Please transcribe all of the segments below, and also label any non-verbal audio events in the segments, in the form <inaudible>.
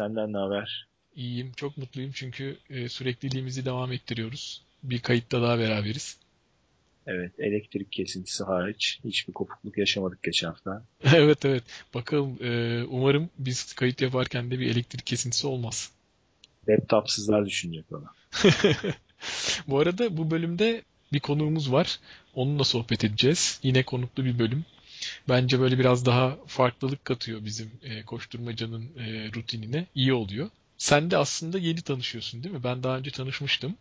senden ne haber? İyiyim. Çok mutluyum çünkü e, sürekliliğimizi devam ettiriyoruz. Bir kayıtta daha beraberiz. Evet elektrik kesintisi hariç hiçbir kopukluk yaşamadık geçen hafta. <laughs> evet evet. Bakalım e, umarım biz kayıt yaparken de bir elektrik kesintisi olmaz. Laptopsızlar düşünecek ona. <laughs> bu arada bu bölümde bir konuğumuz var. Onunla sohbet edeceğiz. Yine konuklu bir bölüm. Bence böyle biraz daha farklılık katıyor bizim e, koşturmacanın e, rutinine. İyi oluyor. Sen de aslında yeni tanışıyorsun değil mi? Ben daha önce tanışmıştım.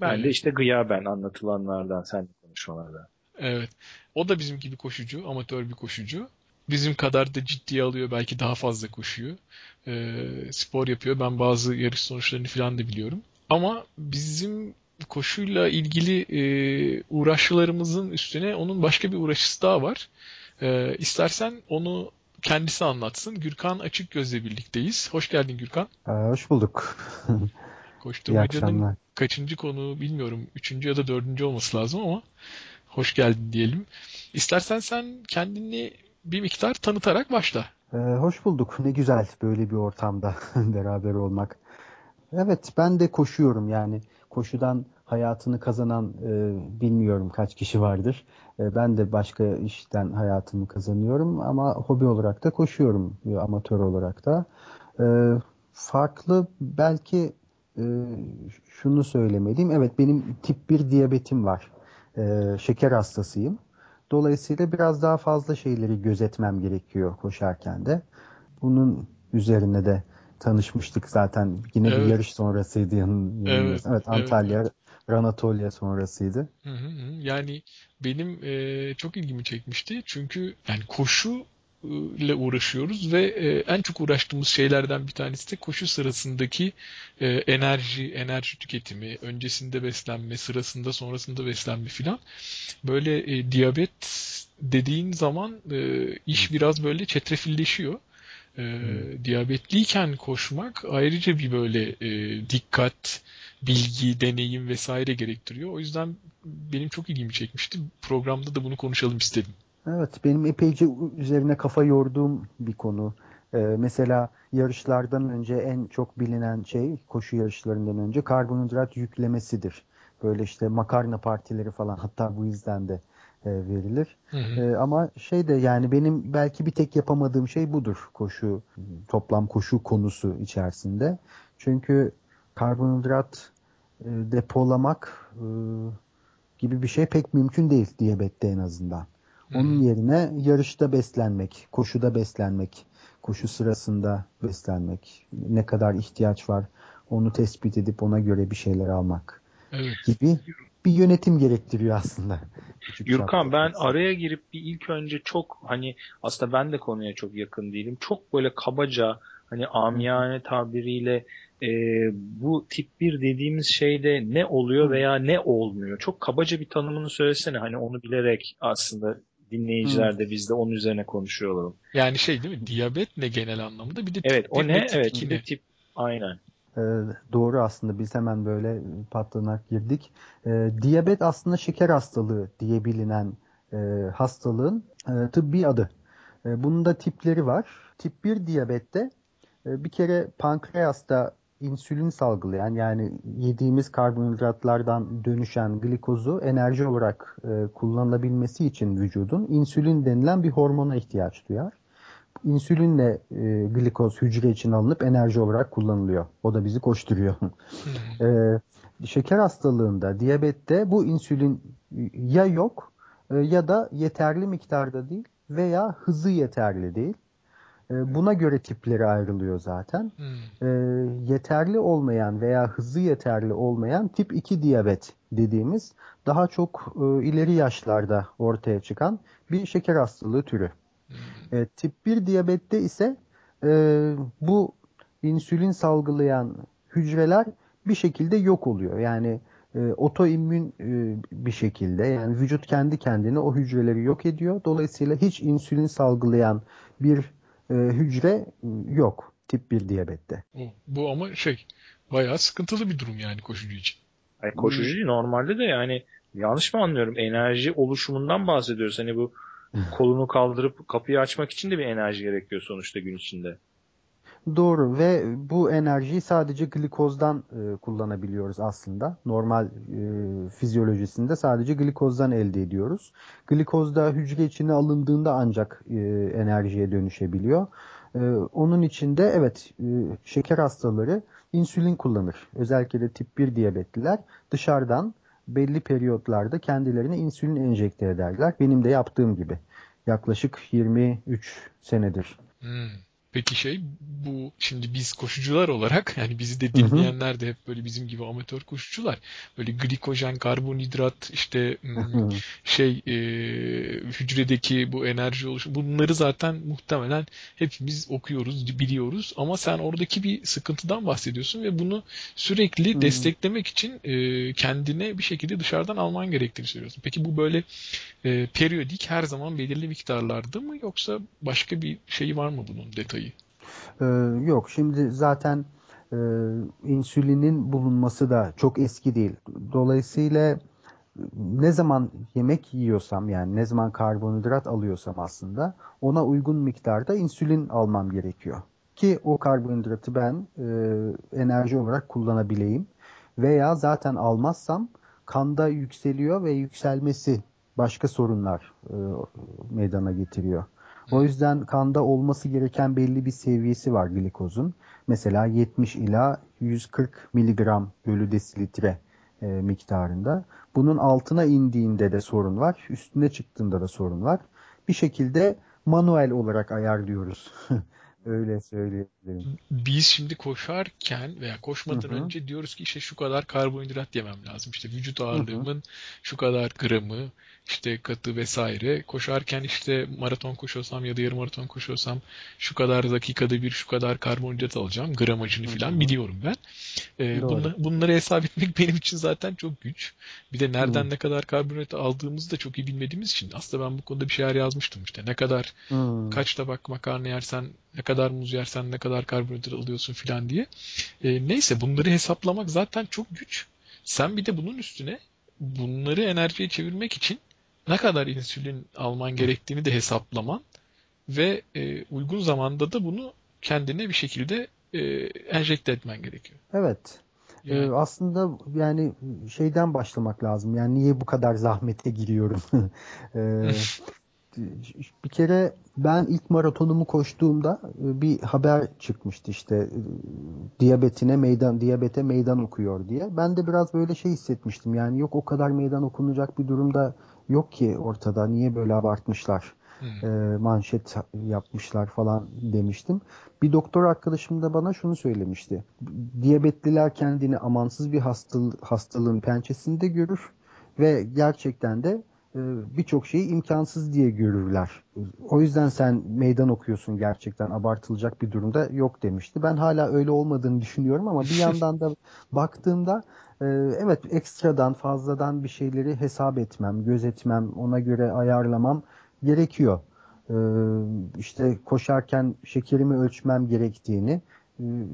Ben ee, de işte gıyaben anlatılanlardan, sen konuşmalardan. Evet. O da bizim gibi koşucu, amatör bir koşucu. Bizim kadar da ciddiye alıyor. Belki daha fazla koşuyor. E, spor yapıyor. Ben bazı yarış sonuçlarını falan da biliyorum. Ama bizim koşuyla ilgili e, uğraşlarımızın üstüne onun başka bir uğraşısı daha var. E, istersen onu kendisi anlatsın. Gürkan Açık Göz'le birlikteyiz. Hoş geldin Gürkan. Ee, hoş bulduk. <laughs> Koşturmaca'nın kaçıncı konu bilmiyorum. Üçüncü ya da dördüncü olması lazım ama hoş geldin diyelim. İstersen sen kendini bir miktar tanıtarak başla. Ee, hoş bulduk. Ne güzel böyle bir ortamda <laughs> beraber olmak. Evet ben de koşuyorum yani. Koşudan hayatını kazanan e, bilmiyorum kaç kişi vardır. E, ben de başka işten hayatımı kazanıyorum ama hobi olarak da koşuyorum amatör olarak da. E, farklı belki e, şunu söylemeliyim. Evet benim tip 1 diyabetim var. Şeker hastasıyım. Dolayısıyla biraz daha fazla şeyleri gözetmem gerekiyor koşarken de. Bunun üzerine de tanışmıştık zaten. Yine evet. bir yarış sonrasıydı. Yanın, evet, evet Antalya evet. Ranatolya sonrasıydı. Hı hı hı. Yani benim e, çok ilgimi çekmişti. Çünkü yani koşu ile uğraşıyoruz ve e, en çok uğraştığımız şeylerden bir tanesi de koşu sırasındaki e, enerji, enerji tüketimi, öncesinde beslenme, sırasında, sonrasında beslenme filan. Böyle e, diyabet dediğin zaman iş biraz böyle çetrefilleşiyor. E, hmm. Diyabetliyken koşmak ayrıca bir böyle e, dikkat, bilgi, deneyim vesaire gerektiriyor. O yüzden benim çok ilgimi çekmişti. Programda da bunu konuşalım istedim. Evet, benim epeyce üzerine kafa yorduğum bir konu. Ee, mesela yarışlardan önce en çok bilinen şey, koşu yarışlarından önce karbonhidrat yüklemesidir. Böyle işte makarna partileri falan hatta bu yüzden de e, verilir. Hı hı. E, ama şey de yani benim belki bir tek yapamadığım şey budur koşu, toplam koşu konusu içerisinde. Çünkü karbonhidrat depolamak e, gibi bir şey pek mümkün değil diyabette en azından. Onun yerine yarışta beslenmek, koşuda beslenmek, koşu sırasında beslenmek, ne kadar ihtiyaç var onu tespit edip ona göre bir şeyler almak evet. gibi bir yönetim gerektiriyor aslında. Gürkan ben araya girip bir ilk önce çok hani aslında ben de konuya çok yakın değilim. Çok böyle kabaca hani amiyane tabiriyle e, bu tip 1 dediğimiz şeyde ne oluyor veya ne olmuyor? Çok kabaca bir tanımını söylesene hani onu bilerek aslında dinleyiciler de biz de onun üzerine konuşuyor olalım. Yani şey değil mi? Diyabet ne genel anlamda? Bir de evet, o ne? Tip evet, bir tip aynen. Ee, doğru aslında biz hemen böyle patlanak girdik. Ee, diyabet aslında şeker hastalığı diye bilinen e, hastalığın e, tıbbi adı. E, bunun da tipleri var. Tip 1 diyabette e, bir kere pankreasta insülin salgılayan yani yediğimiz karbonhidratlardan dönüşen glikozu enerji olarak e, kullanılabilmesi için vücudun insülin denilen bir hormona ihtiyaç duyar. İnsülinle e, glikoz hücre için alınıp enerji olarak kullanılıyor. O da bizi koşturuyor. <laughs> E, şeker hastalığında, diyabette bu insülin ya yok e, ya da yeterli miktarda değil veya hızı yeterli değil. Ee, buna göre tipleri ayrılıyor zaten. Hmm. E, yeterli olmayan veya hızı yeterli olmayan tip 2 diyabet dediğimiz daha çok e, ileri yaşlarda ortaya çıkan bir şeker hastalığı türü. Hmm. E, tip 1 diyabette ise e, bu insülin salgılayan hücreler bir şekilde yok oluyor. Yani e, otoimmün e, bir şekilde yani vücut kendi kendine o hücreleri yok ediyor. Dolayısıyla hiç insülin salgılayan bir e, hücre yok tip 1 diyabette. Bu ama şey bayağı sıkıntılı bir durum yani koşucu için. Yani koşucu normalde de yani yanlış mı anlıyorum enerji oluşumundan bahsediyoruz. Hani bu <laughs> kolunu kaldırıp kapıyı açmak için de bir enerji gerekiyor sonuçta gün içinde. Doğru ve bu enerjiyi sadece glikozdan e, kullanabiliyoruz aslında. Normal e, fizyolojisinde sadece glikozdan elde ediyoruz. Glikoz da hücre içine alındığında ancak e, enerjiye dönüşebiliyor. E, onun içinde evet e, şeker hastaları insülin kullanır. Özellikle de tip 1 diyabetliler dışarıdan belli periyotlarda kendilerine insülin enjekte ederler. Benim de yaptığım gibi. Yaklaşık 23 senedir. Hmm. Peki şey bu şimdi biz koşucular olarak <laughs> yani bizi de dinleyenler de hep böyle bizim gibi amatör koşucular. Böyle glikojen, karbonhidrat işte şey e, hücredeki bu enerji oluşu bunları zaten muhtemelen hepimiz okuyoruz, biliyoruz. Ama sen oradaki bir sıkıntıdan bahsediyorsun ve bunu sürekli desteklemek için e, kendine bir şekilde dışarıdan alman gerektiğini söylüyorsun. Peki bu böyle e, periyodik her zaman belirli miktarlarda mı yoksa başka bir şey var mı bunun detayı? Ee, yok şimdi zaten e, insülinin bulunması da çok eski değil. Dolayısıyla ne zaman yemek yiyorsam yani ne zaman karbonhidrat alıyorsam aslında ona uygun miktarda insülin almam gerekiyor. Ki o karbonhidratı ben e, enerji olarak kullanabileyim. Veya zaten almazsam kanda yükseliyor ve yükselmesi başka sorunlar e, meydana getiriyor. O yüzden kanda olması gereken belli bir seviyesi var glikozun. Mesela 70 ila 140 miligram bölü desilitre e, miktarında. Bunun altına indiğinde de sorun var. Üstüne çıktığında da sorun var. Bir şekilde manuel olarak ayarlıyoruz <laughs> Öyle söyleyebilirim. Biz şimdi koşarken veya koşmadan Hı-hı. önce diyoruz ki işte şu kadar karbonhidrat yemem lazım. İşte vücut ağırlığımın Hı-hı. şu kadar gramı, işte katı vesaire. Koşarken işte maraton koşuyorsam ya da yarım maraton koşuyorsam şu kadar dakikada bir şu kadar karbonhidrat alacağım. Gramajını falan biliyorum ben. Ee, bunla, bunları hesap etmek <laughs> benim için zaten çok güç. Bir de nereden Hı-hı. ne kadar karbonhidrat aldığımızı da çok iyi bilmediğimiz için aslında ben bu konuda bir şeyler yazmıştım işte. Ne kadar Hı-hı. kaç tabak makarna yersen ne kadar muz yersen ne kadar karbonhidrat alıyorsun filan diye. E, neyse bunları hesaplamak zaten çok güç. Sen bir de bunun üstüne bunları enerjiye çevirmek için ne kadar insülin alman gerektiğini de hesaplaman ve e, uygun zamanda da bunu kendine bir şekilde e, enjekte etmen gerekiyor. Evet. E, yani. Ee, aslında yani şeyden başlamak lazım. Yani niye bu kadar zahmete giriyorum? ee, <laughs> bir kere ben ilk maratonumu koştuğumda e, bir haber çıkmıştı işte e, diyabetine meydan diyabete meydan okuyor diye. Ben de biraz böyle şey hissetmiştim. Yani yok o kadar meydan okunacak bir durumda yok ki ortada. Niye böyle abartmışlar? Hmm. E, manşet yapmışlar falan demiştim. Bir doktor arkadaşım da bana şunu söylemişti. Diyabetliler kendini amansız bir hastalığın pençesinde görür ve gerçekten de birçok şeyi imkansız diye görürler. O yüzden sen meydan okuyorsun gerçekten abartılacak bir durumda yok demişti. Ben hala öyle olmadığını düşünüyorum ama bir <laughs> yandan da baktığımda e, evet ekstradan fazladan bir şeyleri hesap etmem, gözetmem, ona göre ayarlamam gerekiyor. E, işte koşarken şekerimi ölçmem gerektiğini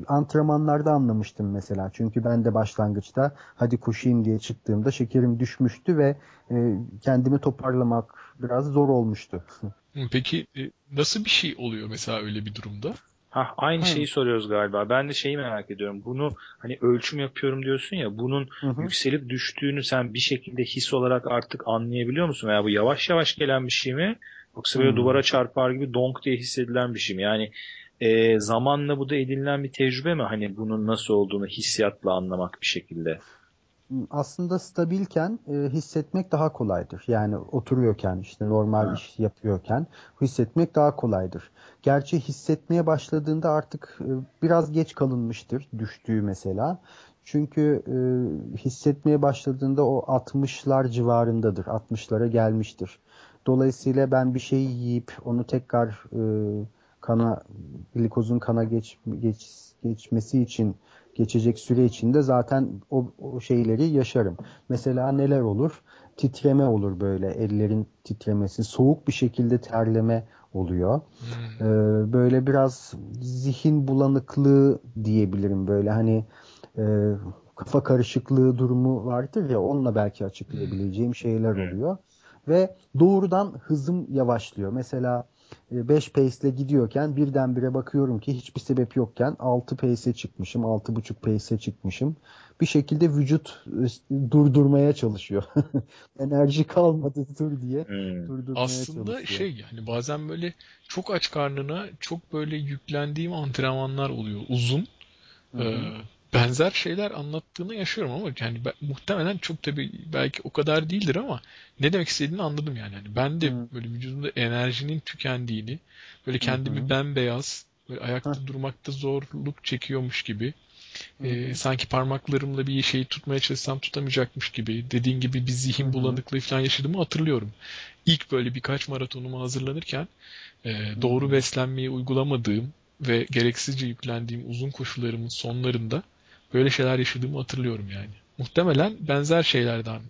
antrenmanlarda anlamıştım mesela. Çünkü ben de başlangıçta hadi koşayım diye çıktığımda şekerim düşmüştü ve e, kendimi toparlamak biraz zor olmuştu. <laughs> Peki e, nasıl bir şey oluyor mesela öyle bir durumda? Ha aynı şeyi soruyoruz galiba. Ben de şeyi merak ediyorum. Bunu hani ölçüm yapıyorum diyorsun ya bunun hı hı. yükselip düştüğünü sen bir şekilde his olarak artık anlayabiliyor musun? Veya bu yavaş yavaş gelen bir şey mi? Yoksa böyle hı. duvara çarpar gibi donk diye hissedilen bir şey mi? Yani e, zamanla bu da edinilen bir tecrübe mi? Hani bunun nasıl olduğunu hissiyatla anlamak bir şekilde. Aslında stabilken e, hissetmek daha kolaydır. Yani oturuyorken işte normal ha. iş yapıyorken hissetmek daha kolaydır. Gerçi hissetmeye başladığında artık e, biraz geç kalınmıştır düştüğü mesela. Çünkü e, hissetmeye başladığında o 60'lar civarındadır. 60'lara gelmiştir. Dolayısıyla ben bir şey yiyip onu tekrar e, kana glikozun kana geç, geç geçmesi için geçecek süre içinde zaten o, o şeyleri yaşarım. Mesela neler olur? Titreme olur böyle ellerin titremesi, soğuk bir şekilde terleme oluyor. Hmm. Ee, böyle biraz zihin bulanıklığı diyebilirim böyle hani e, kafa karışıklığı durumu vardır ya onunla belki açıklayabileceğim şeyler oluyor. ve doğrudan hızım yavaşlıyor. Mesela 5 pace ile gidiyorken birdenbire bakıyorum ki hiçbir sebep yokken 6 pace'e çıkmışım, 6.5 pace'e çıkmışım. Bir şekilde vücut e, durdurmaya çalışıyor. <laughs> Enerji kalmadı dur diye hmm. durdurmaya Aslında çalışıyor. şey yani bazen böyle çok aç karnına çok böyle yüklendiğim antrenmanlar oluyor uzun. Hı hı. Ee, benzer şeyler anlattığını yaşıyorum ama yani ben, muhtemelen çok tabii belki o kadar değildir ama ne demek istediğini anladım yani. yani ben de Hı. böyle vücudumda enerjinin tükendiğini, böyle kendimi Hı. bembeyaz, böyle ayakta durmakta zorluk çekiyormuş gibi, e, sanki parmaklarımla bir şeyi tutmaya çalışsam tutamayacakmış gibi, dediğin gibi bir zihin Hı. bulanıklığı falan yaşadığımı hatırlıyorum. İlk böyle birkaç maratonuma hazırlanırken e, doğru beslenmeyi uygulamadığım ve gereksizce yüklendiğim uzun koşularımın sonlarında böyle şeyler yaşadığımı hatırlıyorum yani. Muhtemelen benzer şeylerden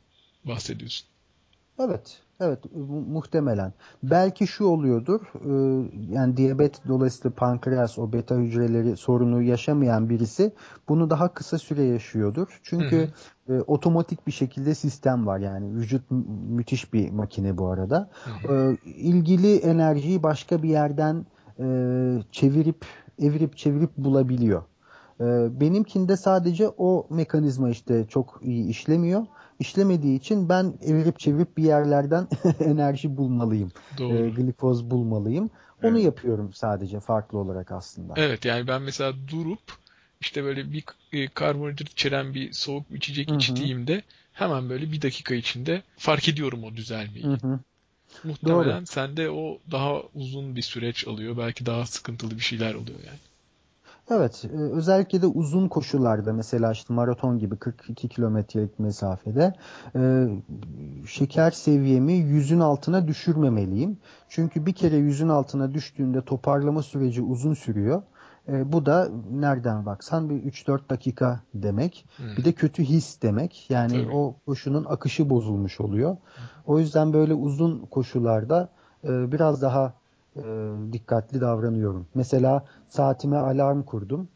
bahsediyorsun. Evet, evet muhtemelen. Belki şu oluyordur, e, yani diyabet dolayısıyla pankreas, o beta hücreleri sorunu yaşamayan birisi bunu daha kısa süre yaşıyordur. Çünkü hı hı. E, otomatik bir şekilde sistem var yani vücut müthiş bir makine bu arada. Hı hı. E, ilgili enerjiyi başka bir yerden çevirip, evirip çevirip bulabiliyor. Ee, benimkinde sadece o mekanizma işte çok iyi işlemiyor. İşlemediği için ben evirip çevirip bir yerlerden <laughs> enerji bulmalıyım. Doğru. E, glikoz bulmalıyım. Onu evet. yapıyorum sadece farklı olarak aslında. Evet yani ben mesela durup işte böyle bir e, karbonhidrat içeren bir soğuk içecek Hı-hı. içtiğimde hemen böyle bir dakika içinde fark ediyorum o düzelmeyi. Hı-hı. Muhtemelen Doğru. sende o daha uzun bir süreç alıyor. Belki daha sıkıntılı bir şeyler oluyor yani. Evet, e, özellikle de uzun koşularda mesela işte maraton gibi 42 kilometrelik mesafede e, şeker seviyemi yüzün altına düşürmemeliyim. Çünkü bir kere yüzün altına düştüğünde toparlama süreci uzun sürüyor. E, bu da nereden baksan bir 3-4 dakika demek. Hmm. Bir de kötü his demek. Yani Tabii. o koşunun akışı bozulmuş oluyor. O yüzden böyle uzun koşularda e, biraz daha e, dikkatli davranıyorum. Mesela saatime alarm kurdum.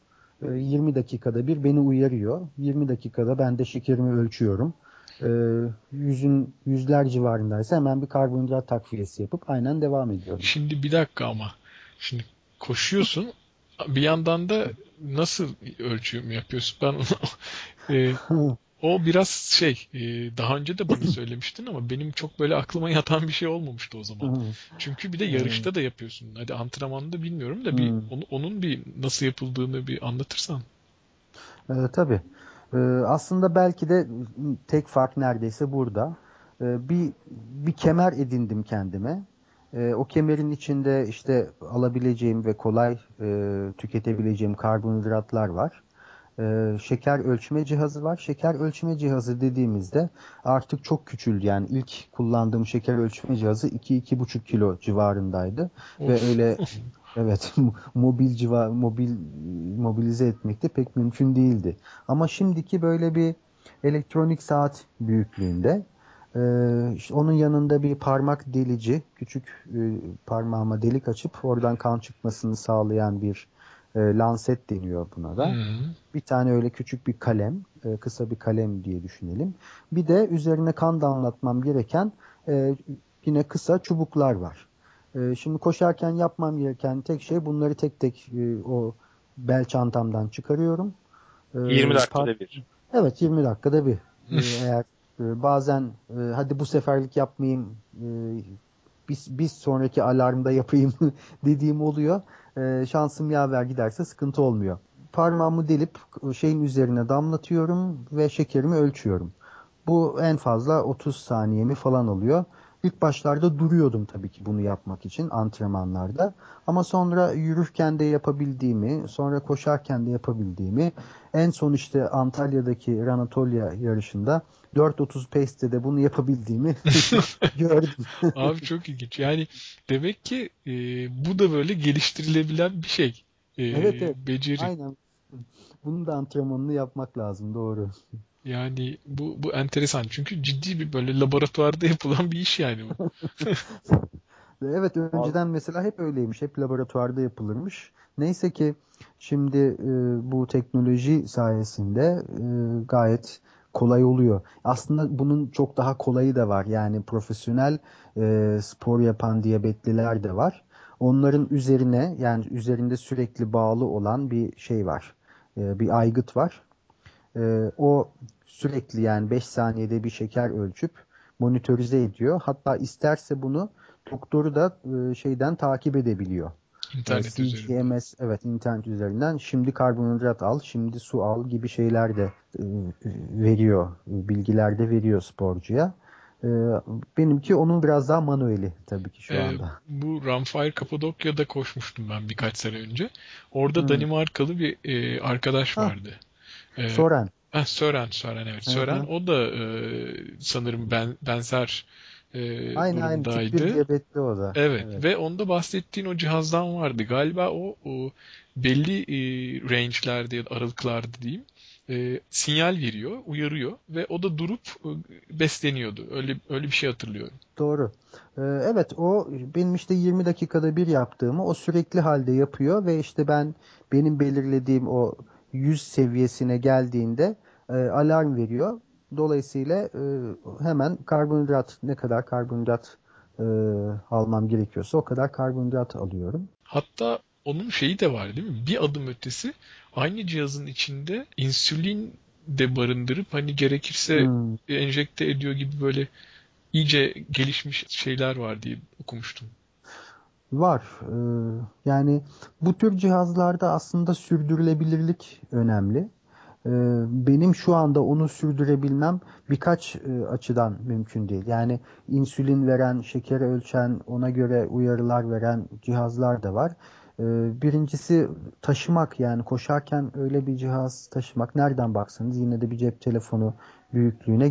E, 20 dakikada bir beni uyarıyor. 20 dakikada ben de şekerimi ölçüyorum. E, yüzün yüzler civarındaysa hemen bir karbonhidrat takviyesi yapıp aynen devam ediyorum. Şimdi bir dakika ama. Şimdi koşuyorsun bir yandan da nasıl ölçüm yapıyorsun? Ben <laughs> e, <laughs> O biraz şey, e, daha önce de bana söylemiştin ama benim çok böyle aklıma yatan bir şey olmamıştı o zaman. Çünkü bir de yarışta da yapıyorsun. Hadi antrenmanda bilmiyorum da bir onun bir nasıl yapıldığını bir anlatırsan. E, tabii. E, aslında belki de tek fark neredeyse burada. E, bir bir kemer edindim kendime. E, o kemerin içinde işte alabileceğim ve kolay e, tüketebileceğim karbonhidratlar var e, şeker ölçme cihazı var. Şeker ölçme cihazı dediğimizde artık çok küçüldü. Yani ilk kullandığım şeker ölçme cihazı 2-2,5 kilo civarındaydı. Of. Ve öyle <laughs> evet <laughs> mobil civa mobil mobilize etmek de pek mümkün değildi. Ama şimdiki böyle bir elektronik saat büyüklüğünde ee, işte onun yanında bir parmak delici, küçük e, parmağıma delik açıp oradan kan çıkmasını sağlayan bir e, Lancet deniyor buna da. Hmm. Bir tane öyle küçük bir kalem, e, kısa bir kalem diye düşünelim. Bir de üzerine kan damlatmam gereken e, yine kısa çubuklar var. E, şimdi koşarken yapmam gereken tek şey bunları tek tek e, o bel çantamdan çıkarıyorum. E, 20 dakikada bir. Evet 20 dakikada bir. e, eğer e, bazen e, hadi bu seferlik yapmayayım e, bir, bir sonraki alarmda yapayım <laughs> dediğim oluyor e, şansım yaver giderse sıkıntı olmuyor. Parmağımı delip şeyin üzerine damlatıyorum ve şekerimi ölçüyorum. Bu en fazla 30 saniyemi falan alıyor. İlk başlarda duruyordum tabii ki bunu yapmak için antrenmanlarda. Ama sonra yürürken de yapabildiğimi, sonra koşarken de yapabildiğimi, en son işte Antalya'daki Ranatolya yarışında 4.30 pace'te de bunu yapabildiğimi <laughs> gördüm. Abi çok ilginç. Yani demek ki e, bu da böyle geliştirilebilen bir şey. E, evet evet. Beceri. Aynen. Bunun da antrenmanını yapmak lazım. Doğru. Yani bu bu enteresan çünkü ciddi bir böyle laboratuvarda <laughs> yapılan bir iş yani bu. <laughs> evet önceden mesela hep öyleymiş. Hep laboratuvarda yapılırmış. Neyse ki şimdi e, bu teknoloji sayesinde e, gayet kolay oluyor. Aslında bunun çok daha kolayı da var. Yani profesyonel e, spor yapan diyabetliler de var. Onların üzerine yani üzerinde sürekli bağlı olan bir şey var. E, bir aygıt var. E, o sürekli yani 5 saniyede bir şeker ölçüp monitörize ediyor. Hatta isterse bunu doktoru da e, şeyden takip edebiliyor. İnternet CGMS üzerinden. evet internet üzerinden şimdi karbonhidrat al, şimdi su al gibi şeyler de e, veriyor, bilgiler de veriyor sporcuya. E, benimki onun biraz daha manueli tabii ki şu ee, anda. Bu Ramfire Kapadokya'da koşmuştum ben birkaç sene önce. Orada hmm. Danimarkalı bir e, arkadaş vardı. Ee, Soren. Ha, Sören, Sören evet. Sören o da e, sanırım ben, benzer e, aynı, durumdaydı. Aynı tip diyabetli o da. Evet. evet ve onda bahsettiğin o cihazdan vardı. Galiba o, o belli e, range'lerde ya da aralıklarda diyeyim e, sinyal veriyor, uyarıyor ve o da durup e, besleniyordu. Öyle öyle bir şey hatırlıyorum. Doğru. Ee, evet o benim işte 20 dakikada bir yaptığımı o sürekli halde yapıyor ve işte ben benim belirlediğim o 100 seviyesine geldiğinde e, alarm veriyor. Dolayısıyla e, hemen karbonhidrat ne kadar karbonhidrat e, almam gerekiyorsa o kadar karbonhidrat alıyorum. Hatta onun şeyi de var değil mi? Bir adım ötesi aynı cihazın içinde insülin de barındırıp hani gerekirse hmm. enjekte ediyor gibi böyle iyice gelişmiş şeyler var diye okumuştum. Var. Ee, yani bu tür cihazlarda aslında sürdürülebilirlik önemli. Ee, benim şu anda onu sürdürebilmem birkaç e, açıdan mümkün değil. Yani insülin veren, şekeri ölçen, ona göre uyarılar veren cihazlar da var. Ee, birincisi taşımak yani koşarken öyle bir cihaz taşımak nereden baksanız yine de bir cep telefonu büyüklüğüne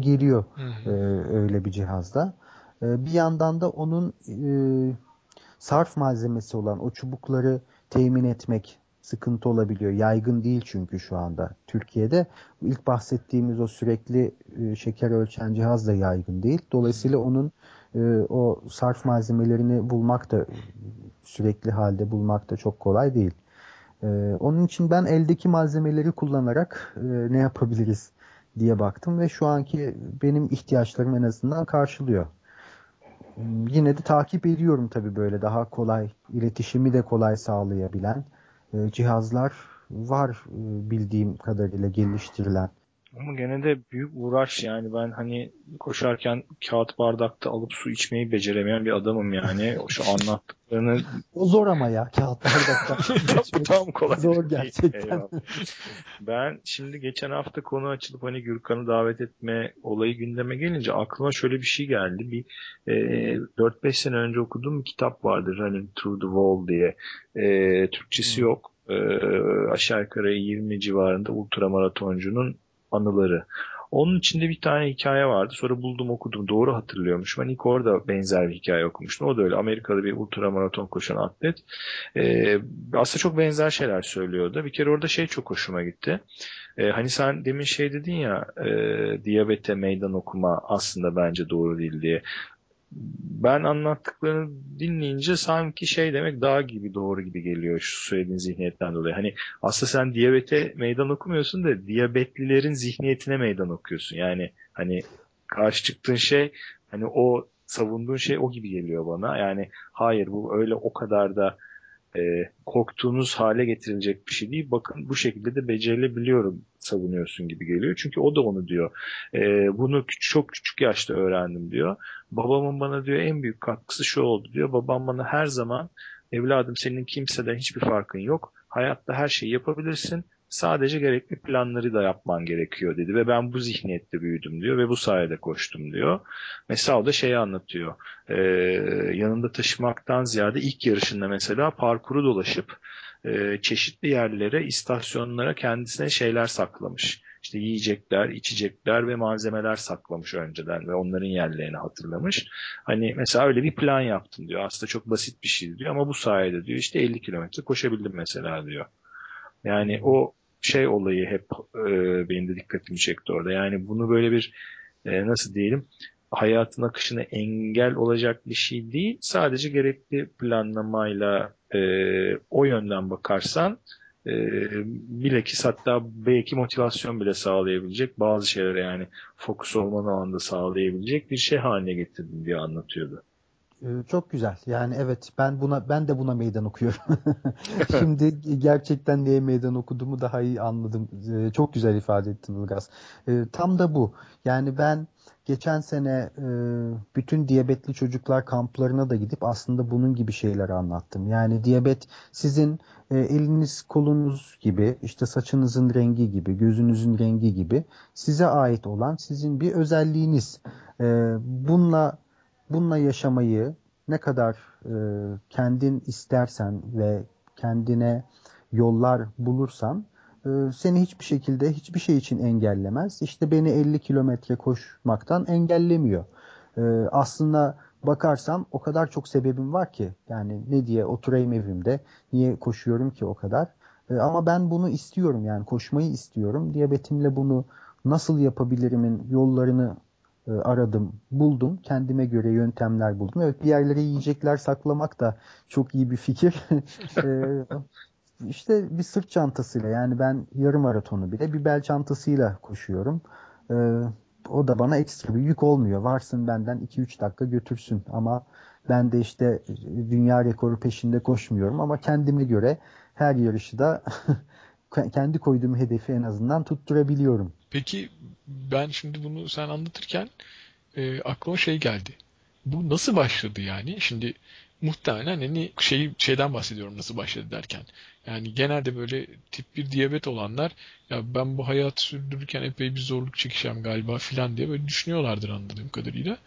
hı. E, öyle bir cihazda. Bir yandan da onun e, sarf malzemesi olan o çubukları temin etmek sıkıntı olabiliyor. Yaygın değil çünkü şu anda Türkiye'de. ilk bahsettiğimiz o sürekli e, şeker ölçen cihaz da yaygın değil. Dolayısıyla onun e, o sarf malzemelerini bulmak da sürekli halde bulmak da çok kolay değil. E, onun için ben eldeki malzemeleri kullanarak ne yapabiliriz diye baktım ve şu anki benim ihtiyaçlarım en azından karşılıyor. Yine de takip ediyorum tabii böyle daha kolay, iletişimi de kolay sağlayabilen e, cihazlar var e, bildiğim kadarıyla geliştirilen. Ama gene de büyük uğraş yani ben hani koşarken kağıt bardakta alıp su içmeyi beceremeyen bir adamım yani. Şu anlattıklarını... o zor ama ya kağıt bardakta. <laughs> Bu tam kolay. Zor gerçekten. ben şimdi geçen hafta konu açılıp hani Gürkan'ı davet etme olayı gündeme gelince aklıma şöyle bir şey geldi. Bir e, 4-5 sene önce okuduğum bir kitap vardı Running Through the Wall diye. E, Türkçesi hmm. yok. E, aşağı yukarı 20 civarında ultramaratoncunun anıları. Onun içinde bir tane hikaye vardı. Sonra buldum okudum. Doğru hatırlıyormuşum. Ben ilk orada benzer bir hikaye okumuştum. O da öyle. Amerikalı bir ultramaraton koşan atlet. Ee, aslında çok benzer şeyler söylüyordu. Bir kere orada şey çok hoşuma gitti. Ee, hani sen demin şey dedin ya e, diyabete meydan okuma aslında bence doğru değil diye ben anlattıklarını dinleyince sanki şey demek daha gibi doğru gibi geliyor şu söylediğin zihniyetten dolayı. Hani aslında sen diyabete meydan okumuyorsun da diyabetlilerin zihniyetine meydan okuyorsun. Yani hani karşı çıktığın şey hani o savunduğun şey o gibi geliyor bana. Yani hayır bu öyle o kadar da e, korktuğunuz hale getirilecek bir şey değil. Bakın bu şekilde de becerilebiliyorum savunuyorsun gibi geliyor. Çünkü o da onu diyor. E, bunu çok küçük yaşta öğrendim diyor. Babamın bana diyor en büyük katkısı şu oldu diyor. Babam bana her zaman evladım senin kimseden hiçbir farkın yok. Hayatta her şeyi yapabilirsin. Sadece gerekli planları da yapman gerekiyor dedi ve ben bu zihniyette büyüdüm diyor ve bu sayede koştum diyor. Mesela o da şeyi anlatıyor. Ee, yanında taşımaktan ziyade ilk yarışında mesela parkuru dolaşıp e, çeşitli yerlere, istasyonlara kendisine şeyler saklamış. İşte yiyecekler, içecekler ve malzemeler saklamış önceden ve onların yerlerini hatırlamış. Hani mesela öyle bir plan yaptım diyor. Aslında çok basit bir şey diyor ama bu sayede diyor işte 50 kilometre koşabildim mesela diyor. Yani o şey olayı hep e, benim de dikkatimi çekti orada. Yani bunu böyle bir e, nasıl diyelim hayatın akışına engel olacak bir şey değil. Sadece gerekli planlamayla e, o yönden bakarsan e, bilekis hatta belki motivasyon bile sağlayabilecek bazı şeylere yani fokus olmanı anda sağlayabilecek bir şey haline getirdim diye anlatıyordu. Ee, çok güzel. Yani evet ben buna ben de buna meydan okuyorum. <laughs> Şimdi gerçekten neye meydan okuduğumu daha iyi anladım. Ee, çok güzel ifade ettin Ilgaz. Ee, tam da bu. Yani ben geçen sene e, bütün diyabetli çocuklar kamplarına da gidip aslında bunun gibi şeyleri anlattım. Yani diyabet sizin e, eliniz kolunuz gibi, işte saçınızın rengi gibi, gözünüzün rengi gibi size ait olan sizin bir özelliğiniz. Bununla bununla yaşamayı ne kadar e, kendin istersen ve kendine yollar bulursan e, seni hiçbir şekilde hiçbir şey için engellemez. İşte beni 50 kilometre koşmaktan engellemiyor. E, aslında bakarsam o kadar çok sebebim var ki yani ne diye oturayım evimde niye koşuyorum ki o kadar. E, ama ben bunu istiyorum yani koşmayı istiyorum. Diyabetimle bunu nasıl yapabilirimin yollarını e, aradım, buldum. Kendime göre yöntemler buldum. Evet bir yerlere yiyecekler saklamak da çok iyi bir fikir. <laughs> e, işte bir sırt çantasıyla yani ben yarım maratonu bile bir bel çantasıyla koşuyorum. E, o da bana ekstra bir yük olmuyor. Varsın benden 2-3 dakika götürsün ama ben de işte dünya rekoru peşinde koşmuyorum ama kendime göre her yarışı da <laughs> kendi koyduğum hedefi en azından tutturabiliyorum. Peki ben şimdi bunu sen anlatırken e, aklıma şey geldi. Bu nasıl başladı yani? Şimdi muhtemelen hani şey, şeyden bahsediyorum nasıl başladı derken. Yani genelde böyle tip 1 diyabet olanlar ya ben bu hayatı sürdürürken epey bir zorluk çekeceğim galiba filan diye böyle düşünüyorlardır anladığım kadarıyla.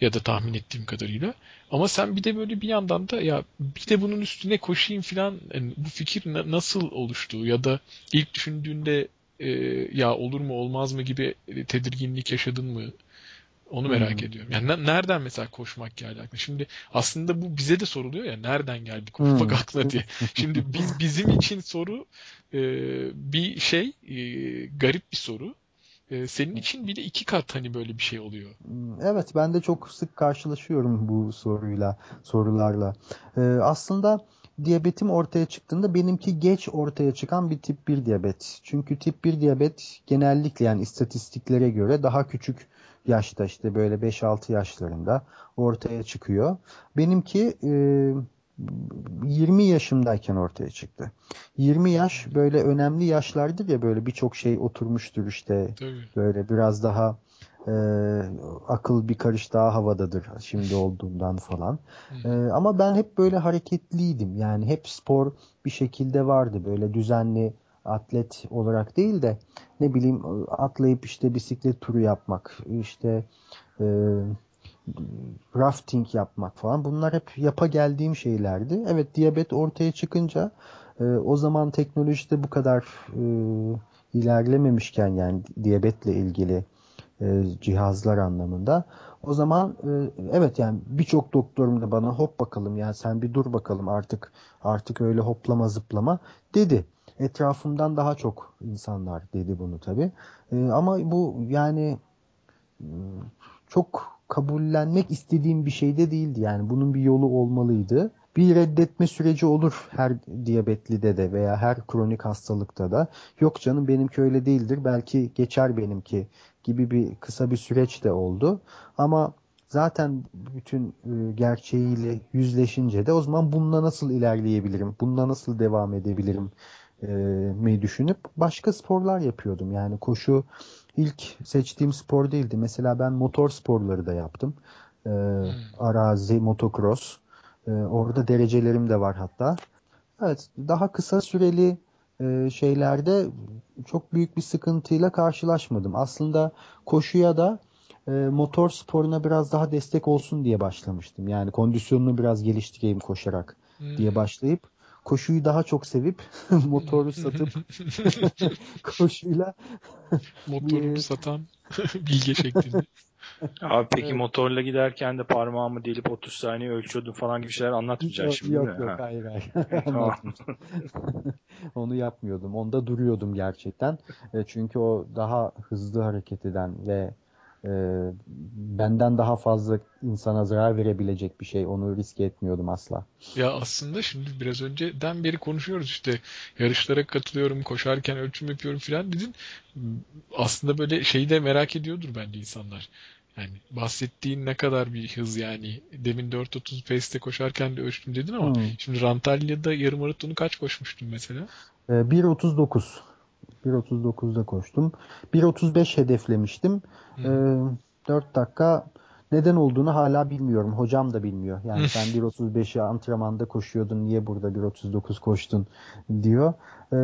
Ya da tahmin ettiğim kadarıyla. Ama sen bir de böyle bir yandan da ya bir de bunun üstüne koşayım filan yani bu fikir nasıl oluştu ya da ilk düşündüğünde e, ya olur mu olmaz mı gibi tedirginlik yaşadın mı? Onu merak hmm. ediyorum. Yani nereden mesela koşmak geldi aklına? Şimdi aslında bu bize de soruluyor ya nereden geldi koşmak hmm. aklına diye. Şimdi biz bizim için soru e, bir şey e, garip bir soru. E, senin için bile iki kat hani böyle bir şey oluyor. Hmm, evet ben de çok sık karşılaşıyorum bu soruyla sorularla. E, aslında diyabetim ortaya çıktığında benimki geç ortaya çıkan bir tip 1 diyabet. Çünkü tip 1 diyabet genellikle yani istatistiklere göre daha küçük yaşta işte böyle 5-6 yaşlarında ortaya çıkıyor. Benimki e, 20 yaşımdayken ortaya çıktı. 20 yaş böyle önemli yaşlardır ya böyle birçok şey oturmuştur işte Tabii. böyle biraz daha e, akıl bir karış daha havadadır şimdi olduğundan falan. E, ama ben hep böyle hareketliydim. Yani hep spor bir şekilde vardı. Böyle düzenli atlet olarak değil de ne bileyim atlayıp işte bisiklet turu yapmak, işte e, rafting yapmak falan bunlar hep yapa geldiğim şeylerdi. Evet diyabet ortaya çıkınca e, o zaman teknolojide bu kadar e, ilerlememişken yani diyabetle ilgili e, cihazlar anlamında. O zaman e, evet yani birçok doktorum da bana hop bakalım yani sen bir dur bakalım artık artık öyle hoplama zıplama dedi. Etrafımdan daha çok insanlar dedi bunu tabi. E, ama bu yani çok kabullenmek istediğim bir şey de değildi. Yani bunun bir yolu olmalıydı. Bir reddetme süreci olur her diyabetlide de veya her kronik hastalıkta da. Yok canım benimki öyle değildir. Belki geçer benimki gibi bir kısa bir süreç de oldu. Ama zaten bütün e, gerçeğiyle yüzleşince de o zaman bununla nasıl ilerleyebilirim? Bununla nasıl devam edebilirim? E, mi düşünüp başka sporlar yapıyordum. Yani koşu ilk seçtiğim spor değildi. Mesela ben motor sporları da yaptım. E, arazi, motocross. E, orada derecelerim de var hatta. Evet, daha kısa süreli e, şeylerde çok büyük bir sıkıntıyla karşılaşmadım. Aslında koşuya da e, motor sporuna biraz daha destek olsun diye başlamıştım. Yani kondisyonunu biraz geliştireyim koşarak hmm. diye başlayıp koşuyu daha çok sevip <laughs> motoru satıp <laughs> koşuyla motoru <laughs> satan bilge şeklinde. Abi peki evet. motorla giderken de parmağımı delip 30 saniye ölçüyordum falan gibi şeyler anlatmayacaksın şimdi yok, değil mi? Yok yok hayır hayır. <laughs> Onu yapmıyordum. Onda duruyordum gerçekten. E, çünkü o daha hızlı hareket eden ve e, benden daha fazla insana zarar verebilecek bir şey. Onu riske etmiyordum asla. Ya aslında şimdi biraz önceden beri konuşuyoruz işte yarışlara katılıyorum, koşarken ölçüm yapıyorum filan dedin. Aslında böyle şeyi de merak ediyordur bence insanlar. Yani bahsettiğin ne kadar bir hız yani. Demin 4.30 pace'te koşarken de ölçtüm dedin ama hmm. şimdi Rantalya'da yarım maratonu kaç koşmuştun mesela? Ee, 1.39. 1.39'da koştum. 1.35 hedeflemiştim. Hmm. Ee, 4 dakika neden olduğunu hala bilmiyorum. Hocam da bilmiyor. Yani sen 1.35'i antrenmanda koşuyordun. Niye burada 1.39 koştun diyor. Ee,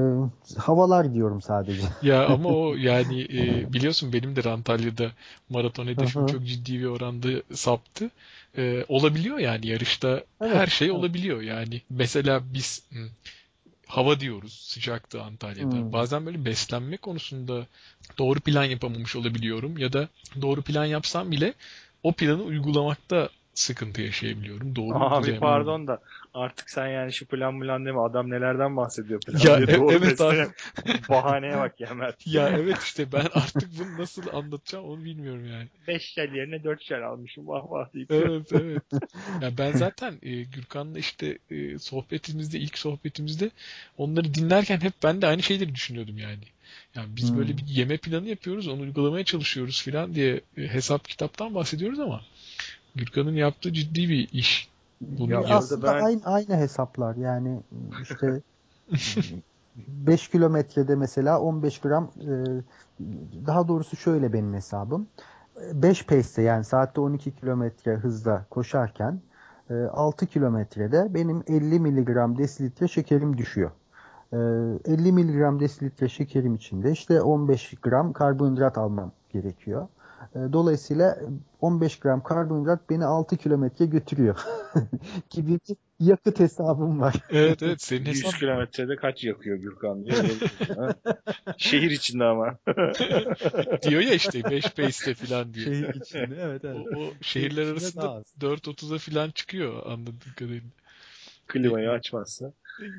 havalar diyorum sadece. <laughs> ya ama o yani e, biliyorsun benim de Antalya'da maraton hedefim çok ciddi bir oranda saptı. Ee, olabiliyor yani yarışta evet, her şey evet. olabiliyor yani. Mesela biz hava diyoruz sıcaktı Antalya'da. Hmm. Bazen böyle beslenme konusunda doğru plan yapamamış olabiliyorum ya da doğru plan yapsam bile o planı uygulamakta sıkıntı yaşayabiliyorum. Doğru Abi pardon da artık sen yani şu plan plan deme adam nelerden bahsediyor plan ya, diye. Doğru evet abi. <laughs> Bahaneye bak ya Mert. ya evet işte ben artık bunu nasıl anlatacağım onu bilmiyorum yani. 5 şel yerine 4 şel almışım vah vah deyip. Evet <laughs> evet. ya ben zaten e, Gürkan'la işte e, sohbetimizde ilk sohbetimizde onları dinlerken hep ben de aynı şeyleri düşünüyordum yani. Yani biz hmm. böyle bir yeme planı yapıyoruz, onu uygulamaya çalışıyoruz filan diye e, hesap kitaptan bahsediyoruz ama Gürkan'ın yaptığı ciddi bir iş. Bunu ya aslında ben... aynı, aynı hesaplar yani işte <laughs> 5 kilometrede mesela 15 gram e, daha doğrusu şöyle benim hesabım 5 pace'te yani saatte 12 kilometre hızla koşarken 6 e, kilometrede benim 50 miligram desilitre şekerim düşüyor. 50 miligram desilitre şekerim içinde işte 15 gram karbonhidrat almam gerekiyor. E, dolayısıyla 15 gram karbonhidrat beni 6 kilometre götürüyor <laughs> gibi bir yakıt hesabım var. Evet evet senin 100 hesap... kilometrede kaç yakıyor Gürkan diye. <laughs> Şehir içinde ama. <laughs> diyor ya işte 5 pace'te falan diyor. Şehir içinde evet evet. O, o şehirler arasında 4.30'a falan çıkıyor anladığım kadarıyla. Klimayı açmazsa.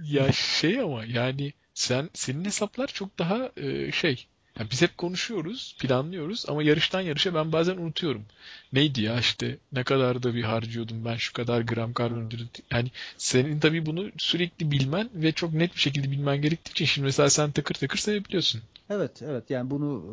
Ya şey ama yani sen senin hesaplar çok daha e, şey yani biz hep konuşuyoruz, planlıyoruz ama yarıştan yarışa ben bazen unutuyorum. Neydi ya işte ne kadar da bir harcıyordum ben şu kadar gram karbonhidrat. Yani senin tabii bunu sürekli bilmen ve çok net bir şekilde bilmen gerektiği için şimdi mesela sen takır takır sayabiliyorsun. Evet evet yani bunu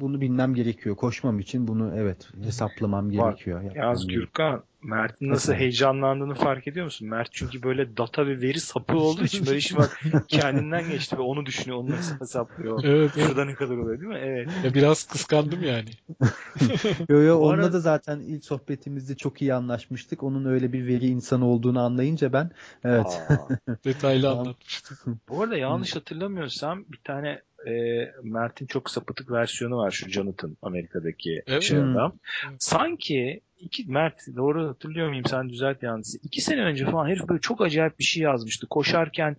bunu bilmem gerekiyor. Koşmam için bunu evet hesaplamam gerekiyor. Yaz Gürkan Mert'in nasıl heyecanlandığını fark ediyor musun? Mert çünkü böyle data ve veri sapı olduğu için böyle işi bak <laughs> kendinden geçti ve onu düşünüyor. Onu nasıl hesaplıyor. Evet, Şurada ne kadar oluyor değil mi? Evet. Ya biraz kıskandım yani. <laughs> yo yo onunla arada... da zaten ilk sohbetimizde çok iyi anlaşmıştık. Onun öyle bir veri insanı olduğunu anlayınca ben evet. <laughs> Detaylı anlatmıştım. Bu arada yanlış hatırlamıyorsam bir tane e, Mert'in çok sapıtık versiyonu var şu Jonathan Amerika'daki evet. şey adam. Hmm. Sanki iki Mert doğru hatırlıyor muyum sen düzelt yalnız. İki sene önce falan herif böyle çok acayip bir şey yazmıştı. Koşarken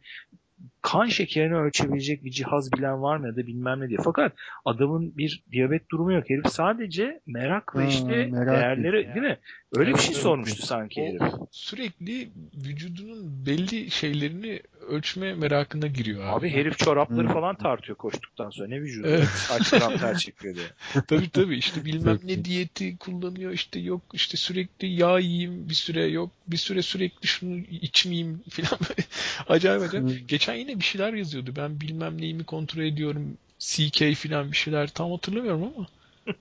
kan şekerini ölçebilecek bir cihaz bilen var mı ya da bilmem ne diye. Fakat adamın bir diyabet durumu yok. Herif sadece merak ve işte merak değerleri değil mi? Öyle evet, bir şey sormuştu sanki herif. Sürekli vücudunun belli şeylerini ölçme merakına giriyor abi. Abi herif çorapları hmm. falan tartıyor koştuktan sonra. Ne vücudu? Evet. Kaç gram ter çekiyor diye. tabii tabii işte bilmem ne diyeti kullanıyor işte yok işte sürekli yağ yiyeyim bir süre yok bir süre sürekli şunu içmeyeyim falan <laughs> acayip acayip. Hmm. Geçen yine bir şeyler yazıyordu. Ben bilmem neyimi kontrol ediyorum. CK falan bir şeyler tam hatırlamıyorum ama. <laughs>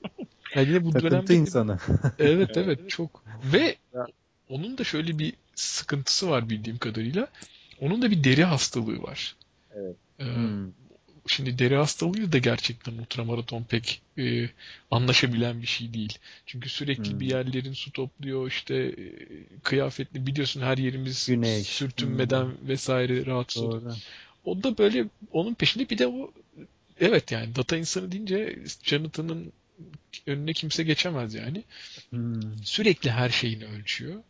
Yani yine bu dönemde insanı. <laughs> evet evet çok. Ve onun da şöyle bir sıkıntısı var bildiğim kadarıyla. Onun da bir deri hastalığı var. Evet. Ee, hmm. Şimdi deri hastalığı da gerçekten ultramaraton pek e, anlaşabilen bir şey değil. Çünkü sürekli hmm. bir yerlerin su topluyor işte e, kıyafetli biliyorsun her yerimiz Güneş. sürtünmeden hmm. vesaire rahatsız oluyor. O da böyle onun peşinde bir de o evet yani data insanı deyince Jonathan'ın önüne kimse geçemez yani. Hmm. Sürekli her şeyini ölçüyor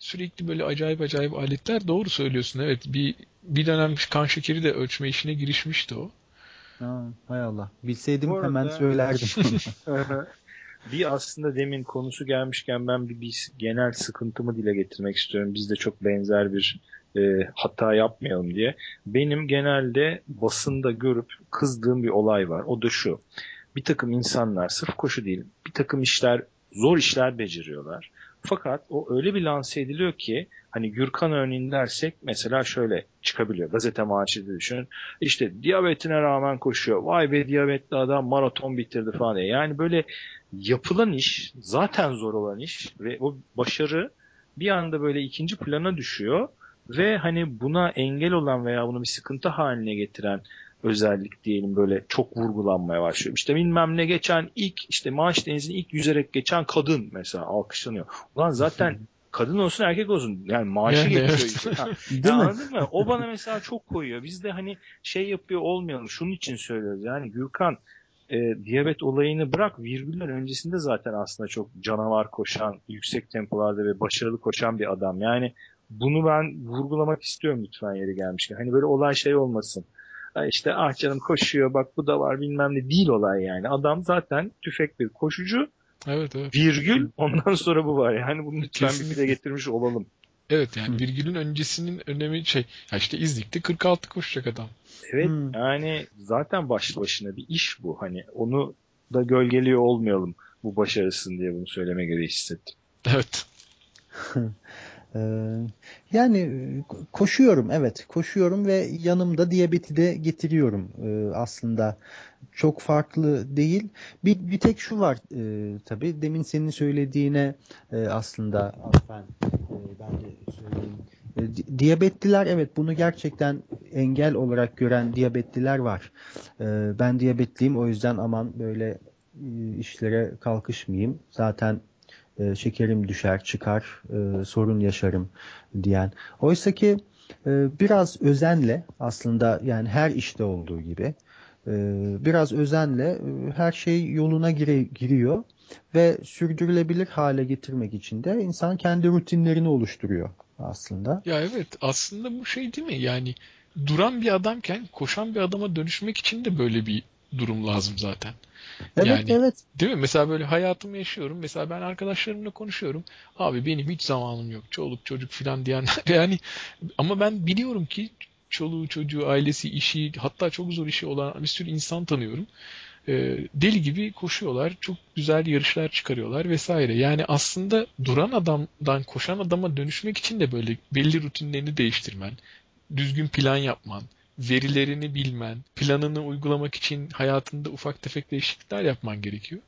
sürekli böyle acayip acayip aletler. Doğru söylüyorsun evet. Bir bir dönem kan şekeri de ölçme işine girişmişti o. Ha, hay Allah. Bilseydim arada, hemen söylerdim. <laughs> bir aslında demin konusu gelmişken ben bir, bir genel sıkıntımı dile getirmek istiyorum. Biz de çok benzer bir e, hata yapmayalım diye. Benim genelde basında görüp kızdığım bir olay var. O da şu. bir takım insanlar sırf koşu değil bir takım işler zor işler beceriyorlar. Fakat o öyle bir lanse ediliyor ki hani Gürkan örneğini dersek mesela şöyle çıkabiliyor. Gazete maaşı düşün. İşte diyabetine rağmen koşuyor. Vay be diyabetli adam maraton bitirdi falan diye. Yani böyle yapılan iş zaten zor olan iş ve o başarı bir anda böyle ikinci plana düşüyor ve hani buna engel olan veya bunu bir sıkıntı haline getiren özellik diyelim böyle çok vurgulanmaya başlıyor. İşte bilmem ne geçen ilk işte Maaş Denizi'ni ilk yüzerek geçen kadın mesela alkışlanıyor. Ulan zaten <laughs> kadın olsun erkek olsun yani maaşı yani geçiyor. Evet. Işte. Ha. <laughs> Değil ya mi? Anladın mı? O bana mesela çok koyuyor. Biz de hani şey yapıyor olmayalım. Şunun için söylüyoruz. Yani Gürkan e, diyabet olayını bırak virgüller öncesinde zaten aslında çok canavar koşan, yüksek tempolarda ve başarılı koşan bir adam. Yani bunu ben vurgulamak istiyorum lütfen yeri gelmişken. Hani böyle olay şey olmasın. İşte ah canım koşuyor bak bu da var bilmem ne değil olay yani. Adam zaten tüfek bir koşucu. Evet evet. Virgül ondan sonra bu var. Yani bunu lütfen Kesinlikle. bir dile getirmiş olalım. Evet yani virgülün öncesinin önemi şey ya işte İzlik'te 46 koşacak adam. Evet hmm. yani zaten başlı başına bir iş bu. Hani onu da gölgeliyor olmayalım bu başarısın diye bunu söyleme gereği hissettim. Evet. <laughs> Ee, yani koşuyorum evet koşuyorum ve yanımda diyabeti de getiriyorum. Ee, aslında çok farklı değil. Bir, bir tek şu var e, tabi demin senin söylediğine e, aslında ben, e, ben de söyleyeyim. E, diyabetliler evet bunu gerçekten engel olarak gören diyabetliler var. E, ben diyabetliyim o yüzden aman böyle e, işlere kalkışmayayım. Zaten e, şekerim düşer, çıkar, e, sorun yaşarım diyen. Oysa ki e, biraz özenle aslında yani her işte olduğu gibi e, biraz özenle e, her şey yoluna gire, giriyor ve sürdürülebilir hale getirmek için de insan kendi rutinlerini oluşturuyor aslında. Ya evet aslında bu şey değil mi yani duran bir adamken koşan bir adama dönüşmek için de böyle bir durum lazım zaten. Evet yani, evet. Değil mi? Mesela böyle hayatımı yaşıyorum. Mesela ben arkadaşlarımla konuşuyorum. Abi benim hiç zamanım yok. Çoluk çocuk filan diyenler. <laughs> Yani ama ben biliyorum ki çoluğu çocuğu ailesi işi hatta çok zor işi olan bir sürü insan tanıyorum. Ee, deli gibi koşuyorlar. Çok güzel yarışlar çıkarıyorlar vesaire. Yani aslında duran adamdan koşan adama dönüşmek için de böyle belli rutinlerini değiştirmen, düzgün plan yapman, verilerini bilmen, planını uygulamak için hayatında ufak tefek değişiklikler yapman gerekiyor.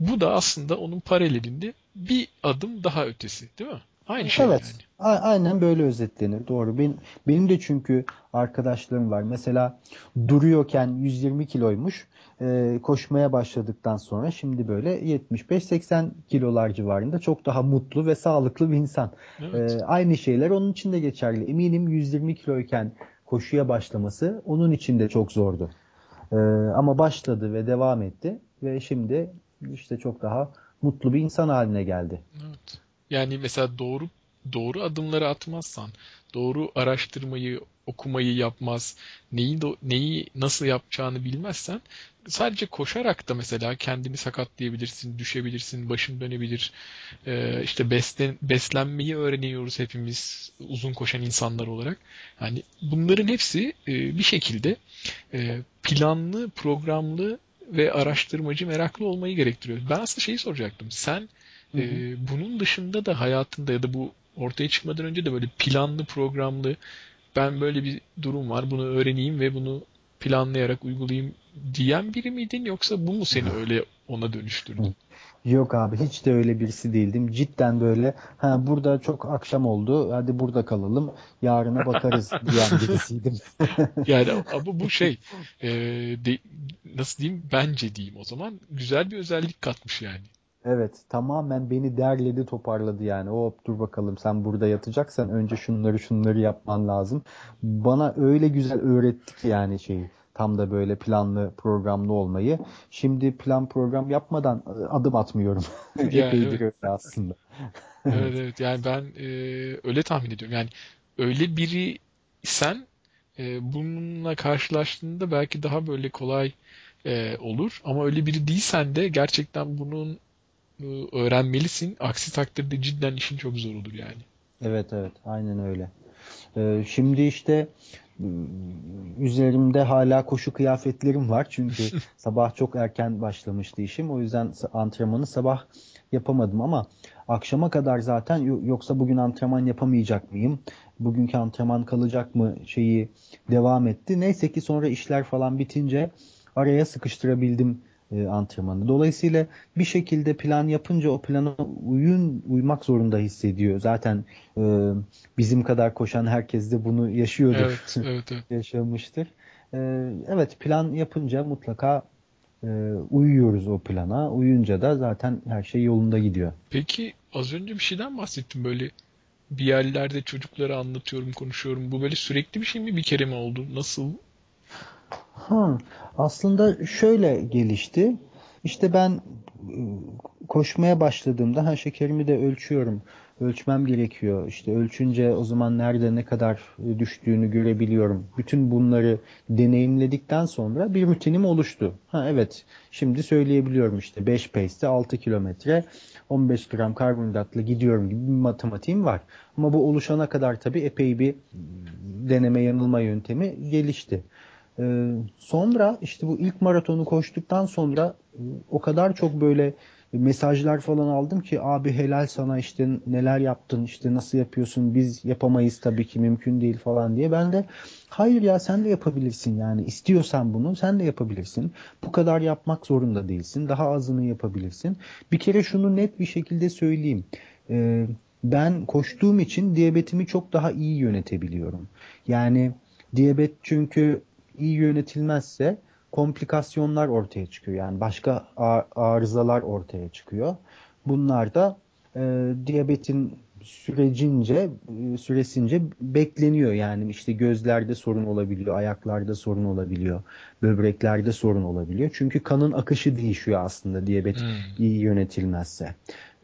Bu da aslında onun paralelinde bir adım daha ötesi değil mi? Aynı şey evet, yani. A- aynen böyle özetlenir. Doğru. Benim, benim de çünkü arkadaşlarım var. Mesela duruyorken 120 kiloymuş. E, koşmaya başladıktan sonra şimdi böyle 75-80 kilolar civarında çok daha mutlu ve sağlıklı bir insan. Evet. E, aynı şeyler onun için de geçerli. Eminim 120 kiloyken koşuya başlaması onun için de çok zordu. Ee, ama başladı ve devam etti ve şimdi işte çok daha mutlu bir insan haline geldi. Evet. Yani mesela doğru doğru adımları atmazsan, doğru araştırmayı, okumayı yapmaz, neyi neyi nasıl yapacağını bilmezsen sadece koşarak da mesela kendini sakatlayabilirsin, düşebilirsin, başın dönebilir. Ee, işte beslen, beslenmeyi öğreniyoruz hepimiz uzun koşan insanlar olarak. Yani bunların hepsi e, bir şekilde e, planlı, programlı ve araştırmacı, meraklı olmayı gerektiriyor. Ben aslında şeyi soracaktım. Sen. E, bunun dışında da hayatında ya da bu ortaya çıkmadan önce de böyle planlı, programlı ben böyle bir durum var bunu öğreneyim ve bunu planlayarak uygulayayım diyen biri miydin yoksa bu mu seni <laughs> öyle ona dönüştürdü? Yok abi hiç de öyle birisi değildim. Cidden böyle ha burada çok akşam oldu hadi burada kalalım yarına bakarız <laughs> diyen birisiydim. <laughs> yani ama bu şey e, de, nasıl diyeyim bence diyeyim o zaman güzel bir özellik katmış yani. Evet tamamen beni derledi toparladı yani. Hop dur bakalım sen burada yatacaksan önce şunları şunları yapman lazım. Bana öyle güzel öğretti ki yani şeyi tam da böyle planlı programlı olmayı. Şimdi plan program yapmadan e, adım atmıyorum. <laughs> Yani, Epeydir evet. öyle aslında. <laughs> evet evet yani ben e, öyle tahmin ediyorum. Yani öyle biri sen e, bununla karşılaştığında belki daha böyle kolay e, olur. Ama öyle biri değilsen de gerçekten bunun e, öğrenmelisin. Aksi takdirde cidden işin çok zor olur yani. Evet evet aynen öyle. E, şimdi işte üzerimde hala koşu kıyafetlerim var çünkü <laughs> sabah çok erken başlamıştı işim. O yüzden antrenmanı sabah yapamadım ama akşama kadar zaten yoksa bugün antrenman yapamayacak mıyım? Bugünkü antrenman kalacak mı şeyi devam etti. Neyse ki sonra işler falan bitince araya sıkıştırabildim e, antrenmanı. Dolayısıyla bir şekilde plan yapınca o plana uyun uymak zorunda hissediyor. Zaten e, bizim kadar koşan herkes de bunu yaşıyordur. Evet, <laughs> evet, evet. yaşamıştır. E, evet plan yapınca mutlaka e, uyuyoruz o plana. Uyunca da zaten her şey yolunda gidiyor. Peki az önce bir şeyden bahsettim böyle bir yerlerde çocuklara anlatıyorum, konuşuyorum. Bu böyle sürekli bir şey mi bir kere mi oldu? Nasıl? Ha, aslında şöyle gelişti. İşte ben ıı, koşmaya başladığımda ha şekerimi de ölçüyorum. Ölçmem gerekiyor. İşte ölçünce o zaman nerede ne kadar düştüğünü görebiliyorum. Bütün bunları deneyimledikten sonra bir rutinim oluştu. Ha evet şimdi söyleyebiliyorum işte 5 pace'te 6 kilometre 15 gram karbonhidratla gidiyorum gibi bir matematiğim var. Ama bu oluşana kadar tabii epey bir deneme yanılma yöntemi gelişti. Ee, sonra işte bu ilk maratonu koştuktan sonra e, o kadar çok böyle mesajlar falan aldım ki abi helal sana işte neler yaptın işte nasıl yapıyorsun biz yapamayız tabii ki mümkün değil falan diye. Ben de hayır ya sen de yapabilirsin yani istiyorsan bunu sen de yapabilirsin. Bu kadar yapmak zorunda değilsin daha azını yapabilirsin. Bir kere şunu net bir şekilde söyleyeyim. Ee, ben koştuğum için diyabetimi çok daha iyi yönetebiliyorum. Yani diyabet çünkü iyi yönetilmezse komplikasyonlar ortaya çıkıyor. Yani başka arızalar ortaya çıkıyor. Bunlar da e, diyabetin sürecince e, süresince bekleniyor. Yani işte gözlerde sorun olabiliyor, ayaklarda sorun olabiliyor, böbreklerde sorun olabiliyor. Çünkü kanın akışı değişiyor aslında diyabet hmm. iyi yönetilmezse.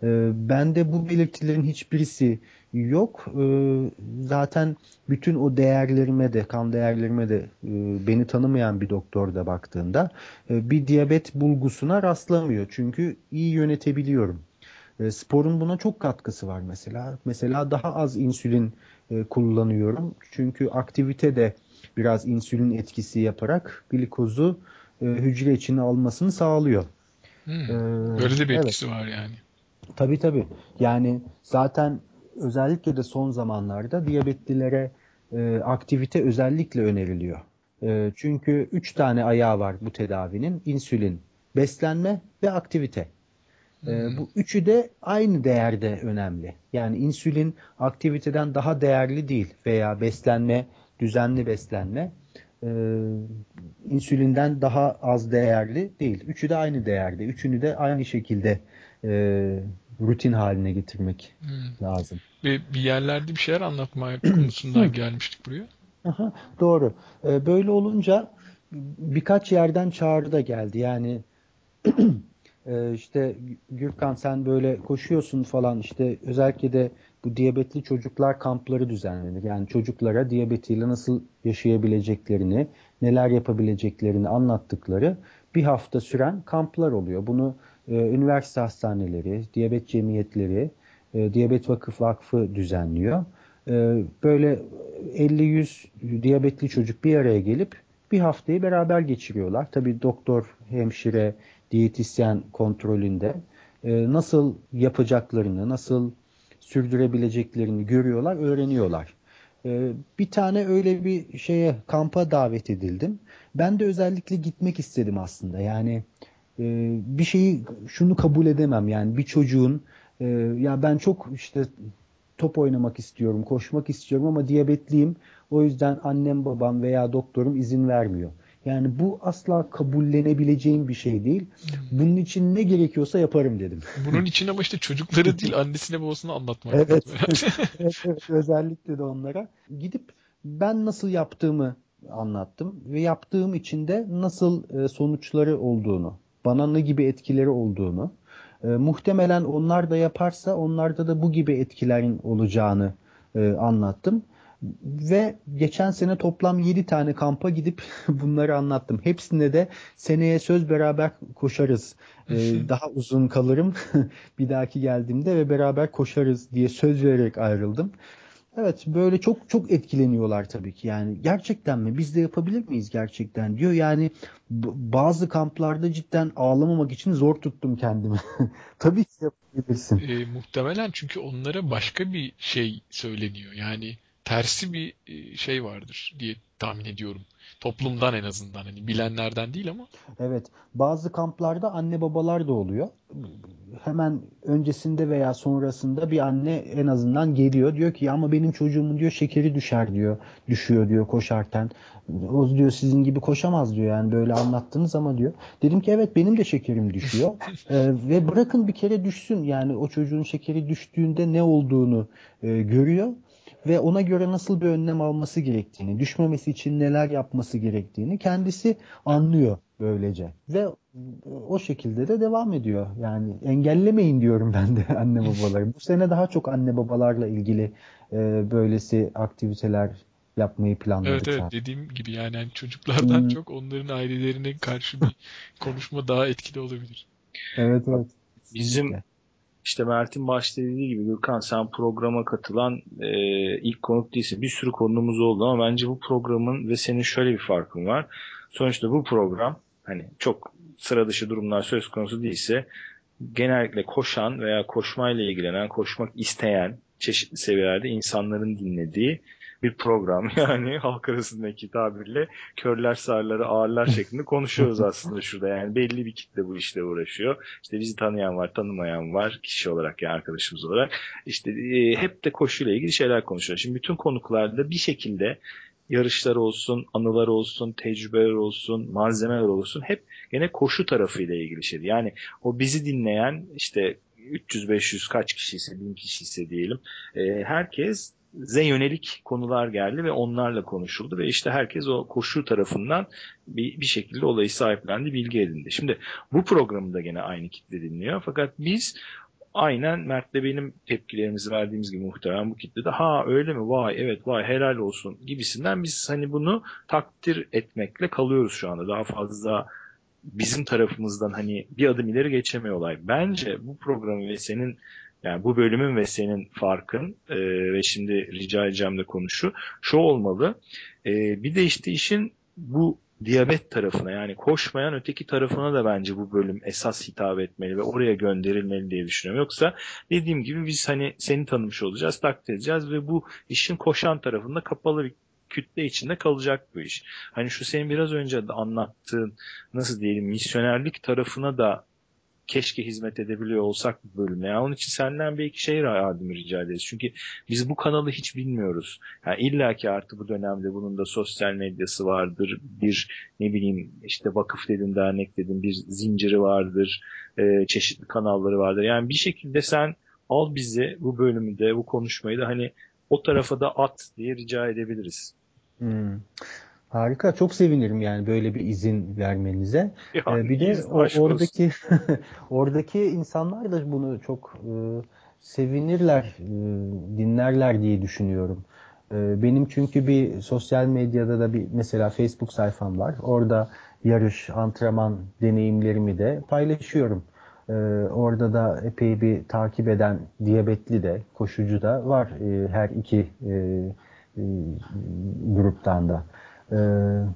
E, bende bu belirtilerin hiçbirisi yok. E, zaten bütün o değerlerime de, kan değerlerime de e, beni tanımayan bir doktor da baktığında e, bir diyabet bulgusuna rastlamıyor. Çünkü iyi yönetebiliyorum. E, sporun buna çok katkısı var mesela. Mesela daha az insülin e, kullanıyorum. Çünkü aktivite de biraz insülin etkisi yaparak glikozu e, hücre içine almasını sağlıyor. Hmm, ee, böyle de bir etkisi evet. var yani. Tabii tabii. Yani zaten özellikle de son zamanlarda diyabetlilere e, aktivite özellikle öneriliyor. E, çünkü üç tane ayağı var bu tedavinin. İnsülin, beslenme ve aktivite. E, bu üçü de aynı değerde önemli. Yani insülin aktiviteden daha değerli değil veya beslenme, düzenli beslenme e, insülinden daha az değerli değil. Üçü de aynı değerde. Üçünü de aynı şekilde e, rutin haline getirmek hmm. lazım. Ve bir yerlerde bir şeyler anlatma <clears throat> konusundan gelmiştik buraya. Aha, doğru. Ee, böyle olunca birkaç yerden çağrı da geldi. Yani <clears throat> e, işte Gürkan sen böyle koşuyorsun falan işte özellikle de bu diyabetli çocuklar kampları düzenlenir. Yani çocuklara diyabetiyle nasıl yaşayabileceklerini, neler yapabileceklerini anlattıkları bir hafta süren kamplar oluyor. Bunu e, üniversite hastaneleri, diyabet cemiyetleri, e, Diyabet Vakıf Vakfı düzenliyor. E, böyle 50-100 diyabetli çocuk bir araya gelip bir haftayı beraber geçiriyorlar. Tabii doktor, hemşire, diyetisyen kontrolünde e, nasıl yapacaklarını, nasıl sürdürebileceklerini görüyorlar, öğreniyorlar. E, bir tane öyle bir şeye kampa davet edildim. Ben de özellikle gitmek istedim aslında. Yani e, bir şeyi şunu kabul edemem. Yani bir çocuğun e, ya ben çok işte top oynamak istiyorum, koşmak istiyorum ama diyabetliyim. O yüzden annem babam veya doktorum izin vermiyor. Yani bu asla kabullenebileceğim bir şey değil. Bunun için ne gerekiyorsa yaparım dedim. Bunun için ama işte çocukları <laughs> değil annesine babasına anlatmak. <laughs> Evet. evet, evet. Özellikle de onlara. Gidip ben nasıl yaptığımı anlattım ve yaptığım için de nasıl e, sonuçları olduğunu, bana ne gibi etkileri olduğunu, e, muhtemelen onlar da yaparsa onlarda da bu gibi etkilerin olacağını e, anlattım. Ve geçen sene toplam 7 tane kampa gidip <laughs> bunları anlattım. Hepsinde de seneye söz beraber koşarız. Ee, daha uzun kalırım <laughs> bir dahaki geldiğimde ve beraber koşarız diye söz vererek ayrıldım. Evet böyle çok çok etkileniyorlar tabii ki yani gerçekten mi biz de yapabilir miyiz gerçekten diyor yani bazı kamplarda cidden ağlamamak için zor tuttum kendimi. <laughs> tabii ki yapabilirsin. E, muhtemelen çünkü onlara başka bir şey söyleniyor yani tersi bir e, şey vardır diye tahmin ediyorum. Toplumdan en azından hani bilenlerden değil ama. Evet. Bazı kamplarda anne babalar da oluyor. Hemen öncesinde veya sonrasında bir anne en azından geliyor. Diyor ki ama benim çocuğumun diyor şekeri düşer diyor. Düşüyor diyor koşarken. O diyor sizin gibi koşamaz diyor yani böyle anlattınız ama diyor. Dedim ki evet benim de şekerim düşüyor. <laughs> ee, ve bırakın bir kere düşsün yani o çocuğun şekeri düştüğünde ne olduğunu e, görüyor ve ona göre nasıl bir önlem alması gerektiğini, düşmemesi için neler yapması gerektiğini kendisi anlıyor böylece. Ve o şekilde de devam ediyor. Yani engellemeyin diyorum ben de <laughs> anne babaları. Bu sene daha çok anne babalarla ilgili e, böylesi aktiviteler yapmayı planladık. Evet evet zaten. dediğim gibi yani, yani çocuklardan hmm. çok onların ailelerine karşı bir <laughs> konuşma daha etkili olabilir. Evet evet. Bizim işte Mert'in başta dediği gibi Gürkan sen programa katılan e, ilk konuk değilsin. Bir sürü konumuz oldu ama bence bu programın ve senin şöyle bir farkın var. Sonuçta bu program hani çok sıra dışı durumlar söz konusu değilse genellikle koşan veya koşmayla ilgilenen, koşmak isteyen çeşitli seviyelerde insanların dinlediği bir program. <laughs> Yani halk arasındaki tabirle körler sağırları ağırlar şeklinde konuşuyoruz <laughs> aslında şurada. Yani belli bir kitle bu işle uğraşıyor. İşte bizi tanıyan var, tanımayan var kişi olarak yani arkadaşımız olarak. İşte e, hep de koşuyla ilgili şeyler konuşuyor. Şimdi bütün konuklarda bir şekilde yarışlar olsun, anılar olsun, tecrübeler olsun, malzemeler olsun hep gene koşu tarafıyla ilgili şey. Yani o bizi dinleyen işte 300-500 kaç kişi ise 1000 kişi ise diyelim e, herkes ze yönelik konular geldi ve onlarla konuşuldu ve işte herkes o koşu tarafından bir, bir şekilde olayı sahiplendi, bilgi edindi. Şimdi bu programı da gene aynı kitle dinliyor fakat biz aynen Mert'le benim tepkilerimizi verdiğimiz gibi muhtemelen bu kitlede ha öyle mi vay evet vay helal olsun gibisinden biz hani bunu takdir etmekle kalıyoruz şu anda. Daha fazla bizim tarafımızdan hani bir adım ileri geçemiyorlar. Bence bu programı ve senin yani bu bölümün ve senin farkın e, ve şimdi rica edeceğim de konuşu şu olmalı. E, bir de işte işin bu diyabet tarafına yani koşmayan öteki tarafına da bence bu bölüm esas hitap etmeli ve oraya gönderilmeli diye düşünüyorum. Yoksa dediğim gibi biz hani seni tanımış olacağız, takdir edeceğiz ve bu işin koşan tarafında kapalı bir kütle içinde kalacak bu iş. Hani şu senin biraz önce de anlattığın nasıl diyelim misyonerlik tarafına da keşke hizmet edebiliyor olsak bu bölümde. Yani onun için senden bir iki şey yardımı rica ederiz. Çünkü biz bu kanalı hiç bilmiyoruz. Yani İlla ki artı bu dönemde bunun da sosyal medyası vardır. Bir ne bileyim işte vakıf dedim, dernek dedim, bir zinciri vardır. E, çeşitli kanalları vardır. Yani bir şekilde sen al bizi bu bölümü de bu konuşmayı da hani o tarafa da at diye rica edebiliriz. Hmm. Harika. Çok sevinirim yani böyle bir izin vermenize. Ya, ee, bir de o, oradaki <laughs> oradaki insanlar da bunu çok e, sevinirler, e, dinlerler diye düşünüyorum. E, benim çünkü bir sosyal medyada da bir mesela Facebook sayfam var. Orada yarış, antrenman deneyimlerimi de paylaşıyorum. E, orada da epey bir takip eden diyabetli de, koşucu da var e, her iki e, e, gruptan da. E,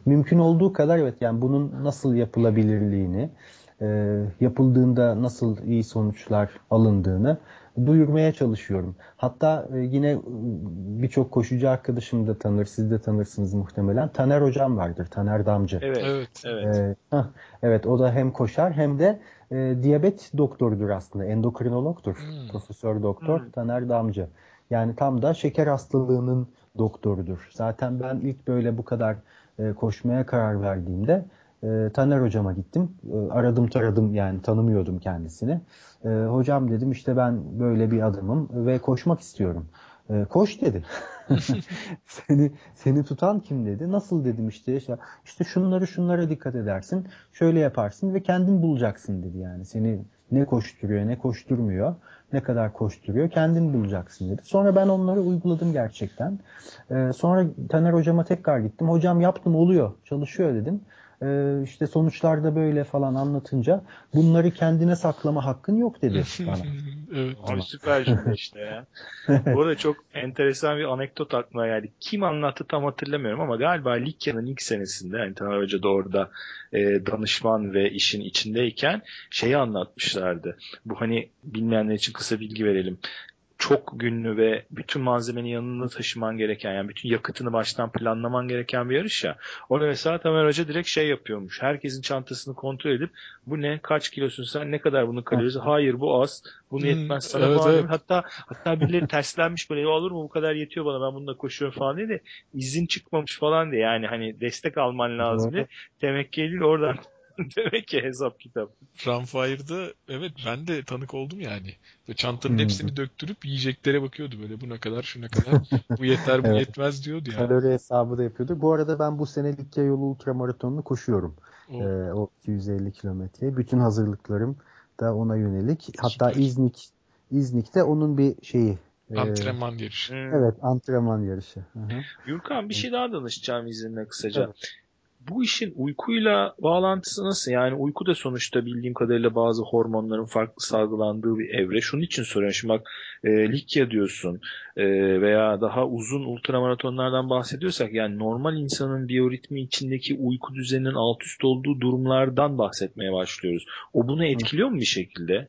mümkün olduğu kadar evet yani bunun nasıl yapılabilirliğini, e, yapıldığında nasıl iyi sonuçlar alındığını duyurmaya çalışıyorum. Hatta e, yine birçok koşucu arkadaşım da tanır, siz de tanırsınız muhtemelen. Taner hocam vardır, Taner Damcı. Evet, evet. Evet, ee, heh, evet o da hem koşar hem de e, diyabet doktorudur aslında, endokrinologtur. Hmm. Profesör doktor hmm. Taner Damcı. Yani tam da şeker hastalığının doktorudur. Zaten ben ilk böyle bu kadar e, koşmaya karar verdiğimde e, Taner hocama gittim. E, aradım taradım yani tanımıyordum kendisini. E, hocam dedim işte ben böyle bir adamım ve koşmak istiyorum. E, koş dedi. <laughs> seni seni tutan kim dedi? Nasıl dedim işte işte işte şunları şunlara dikkat edersin. Şöyle yaparsın ve kendin bulacaksın dedi yani. Seni ne koşturuyor ne koşturmuyor ne kadar koşturuyor kendin bulacaksın dedi. Sonra ben onları uyguladım gerçekten. Ee, sonra Taner hocama tekrar gittim. Hocam yaptım oluyor çalışıyor dedim. E, işte sonuçlarda böyle falan anlatınca bunları kendine saklama hakkın yok dedi <laughs> bana. evet. Abi süper cümle <laughs> işte ya. Bu arada çok enteresan bir anekdot aklıma geldi. Kim anlattı tam hatırlamıyorum ama galiba Likya'nın ilk senesinde yani Taner Hoca da orada e, danışman ve işin içindeyken şeyi anlatmışlardı. Bu hani bilmeyenler için kısa bilgi verelim çok günlü ve bütün malzemeni yanında taşıman gereken yani bütün yakıtını baştan planlaman gereken bir yarış ya. Orada mesela Tamer Hoca direkt şey yapıyormuş. Herkesin çantasını kontrol edip bu ne? Kaç kilosun sen? Ne kadar bunun kalorisi? Hayır bu az. Bunu hmm, yetmez. Sana evet, evet. Hatta hatta birileri terslenmiş böyle olur mu? Bu kadar yetiyor bana. Ben bununla koşuyorum. falan diye de izin çıkmamış falan diye. Yani hani destek alman lazım diye. Demek ki oradan <laughs> Demek ki hesap kitap. Runfire'da evet ben de tanık oldum yani. Çantanın hmm. hepsini döktürüp yiyeceklere bakıyordu böyle bu ne kadar şu ne kadar bu yeter bu <laughs> evet. yetmez diyordu yani. Kalori hesabı da yapıyordu. Bu arada ben bu sene Likya yolu ultramaratonunu koşuyorum. O, ee, o 250 kilometre. Bütün hazırlıklarım da ona yönelik. Hatta Süper. İznik İznik'te onun bir şeyi e, Antrenman yarışı. Evet antrenman yarışı. Hı-hı. Gürkan bir şey daha danışacağım izinle kısaca. Evet bu işin uykuyla bağlantısı nasıl? Yani uyku da sonuçta bildiğim kadarıyla bazı hormonların farklı salgılandığı bir evre. Şunun için soruyorum. Şimdi bak e, Likya diyorsun e, veya daha uzun ultramaratonlardan bahsediyorsak yani normal insanın biyoritmi içindeki uyku düzeninin alt üst olduğu durumlardan bahsetmeye başlıyoruz. O bunu etkiliyor mu bir şekilde?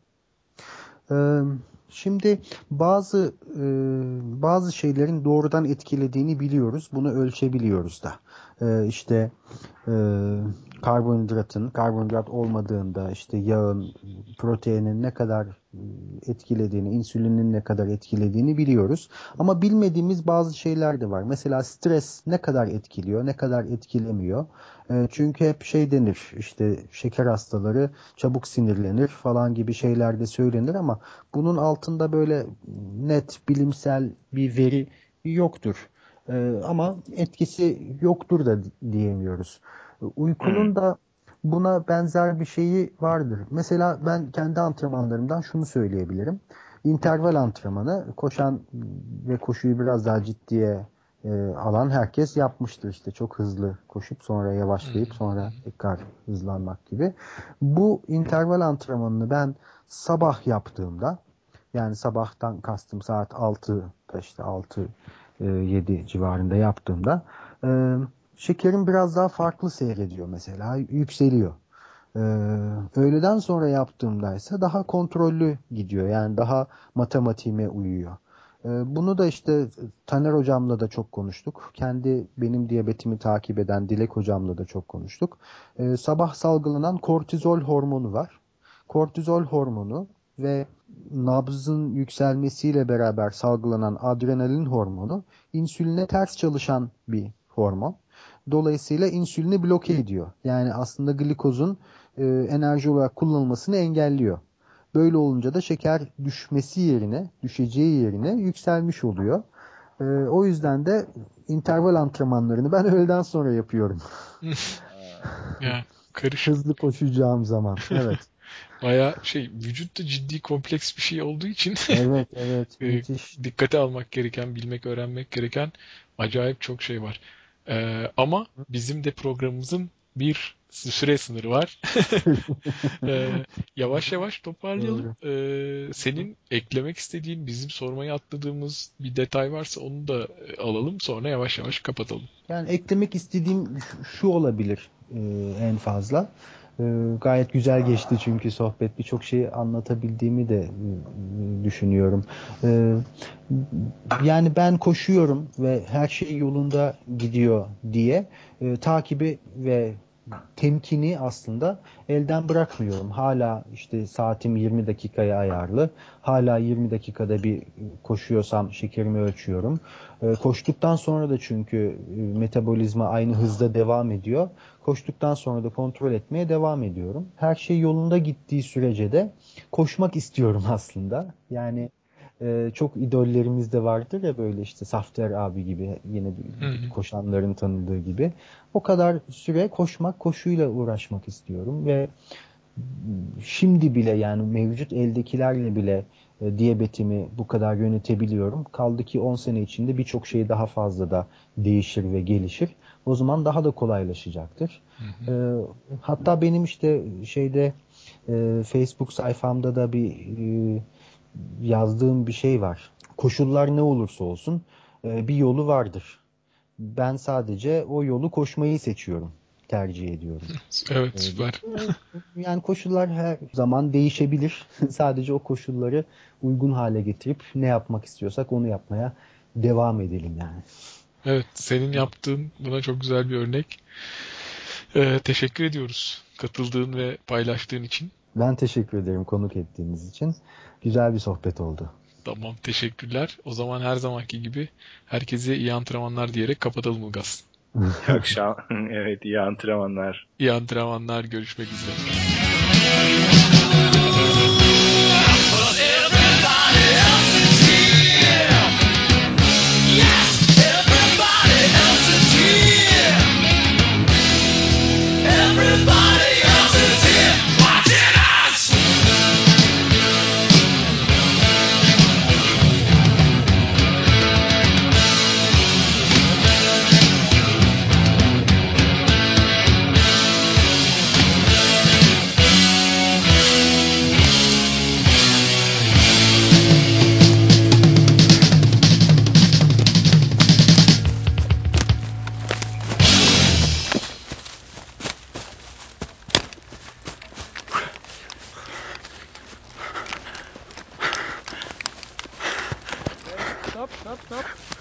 Şimdi bazı bazı şeylerin doğrudan etkilediğini biliyoruz. Bunu ölçebiliyoruz da e, işte e, karbonhidratın karbonhidrat olmadığında işte yağın proteinin ne kadar etkilediğini, insülinin ne kadar etkilediğini biliyoruz. Ama bilmediğimiz bazı şeyler de var. Mesela stres ne kadar etkiliyor, ne kadar etkilemiyor. E, çünkü hep şey denir işte şeker hastaları çabuk sinirlenir falan gibi şeyler de söylenir ama bunun altında böyle net bilimsel bir veri yoktur. E, ama etkisi yoktur da diyemiyoruz. Uykunun hmm. da buna benzer bir şeyi vardır. Mesela ben kendi antrenmanlarımdan şunu söyleyebilirim. İnterval antrenmanı koşan ve koşuyu biraz daha ciddiye e, alan herkes yapmıştır. İşte çok hızlı koşup sonra yavaşlayıp sonra tekrar hızlanmak gibi. Bu interval antrenmanını ben sabah yaptığımda yani sabahtan kastım saat 6'da işte 6 7 e, civarında yaptığımda e, şekerim biraz daha farklı seyrediyor mesela. Yükseliyor. E, öğleden sonra yaptığımda ise daha kontrollü gidiyor. Yani daha matematiğime uyuyor. Bunu da işte Taner hocamla da çok konuştuk. Kendi benim diyabetimi takip eden Dilek hocamla da çok konuştuk. Sabah salgılanan kortizol hormonu var. Kortizol hormonu ve nabzın yükselmesiyle beraber salgılanan adrenalin hormonu insüline ters çalışan bir hormon. Dolayısıyla insülini bloke ediyor. Yani aslında glikozun e, enerji olarak kullanılmasını engelliyor. Böyle olunca da şeker düşmesi yerine, düşeceği yerine yükselmiş oluyor. E, o yüzden de interval antrenmanlarını ben <laughs> öğleden sonra yapıyorum. <laughs> ya, karışık. Hızlı koşacağım zaman. <laughs> Evet. Baya şey vücutta ciddi kompleks bir şey olduğu için evet evet e, dikkate almak gereken, bilmek, öğrenmek gereken acayip çok şey var. Ee, ama bizim de programımızın bir süre sınırı var. <laughs> ee, yavaş yavaş toparlayalım. Ee, senin eklemek istediğin, bizim sormayı atladığımız bir detay varsa onu da e, alalım. Sonra yavaş yavaş kapatalım. Yani eklemek istediğim şu olabilir e, en fazla. Ee, gayet güzel geçti çünkü sohbet birçok şeyi anlatabildiğimi de e, düşünüyorum. Ee, yani ben koşuyorum ve her şey yolunda gidiyor diye e, takibi ve temkini aslında elden bırakmıyorum. Hala işte saatim 20 dakikaya ayarlı. Hala 20 dakikada bir koşuyorsam şekerimi ölçüyorum. E, koştuktan sonra da çünkü e, metabolizma aynı hızda devam ediyor. Koştuktan sonra da kontrol etmeye devam ediyorum. Her şey yolunda gittiği sürece de koşmak istiyorum aslında. Yani e, çok idollerimiz de vardır ya böyle işte Safter abi gibi yine bir, koşanların tanıdığı gibi. O kadar süre koşmak, koşuyla uğraşmak istiyorum ve şimdi bile yani mevcut eldekilerle bile e, diyabetimi bu kadar yönetebiliyorum. Kaldı ki 10 sene içinde birçok şey daha fazla da değişir ve gelişir. O zaman daha da kolaylaşacaktır. Hı hı. E, hatta benim işte şeyde e, Facebook sayfamda da bir e, yazdığım bir şey var. Koşullar ne olursa olsun e, bir yolu vardır. Ben sadece o yolu koşmayı seçiyorum tercih ediyorum. <laughs> Evet ee, süper. Yani koşullar her zaman değişebilir. <laughs> Sadece o koşulları uygun hale getirip ne yapmak istiyorsak onu yapmaya devam edelim yani. Evet senin yaptığın buna çok güzel bir örnek. Ee, teşekkür ediyoruz katıldığın ve paylaştığın için. Ben teşekkür ederim konuk ettiğiniz için. Güzel bir sohbet oldu. Tamam teşekkürler. O zaman her zamanki gibi herkese iyi antrenmanlar diyerek kapatalım Ilgaz. İyi akşam. <laughs> evet iyi antrenmanlar. İyi antrenmanlar. Görüşmek üzere.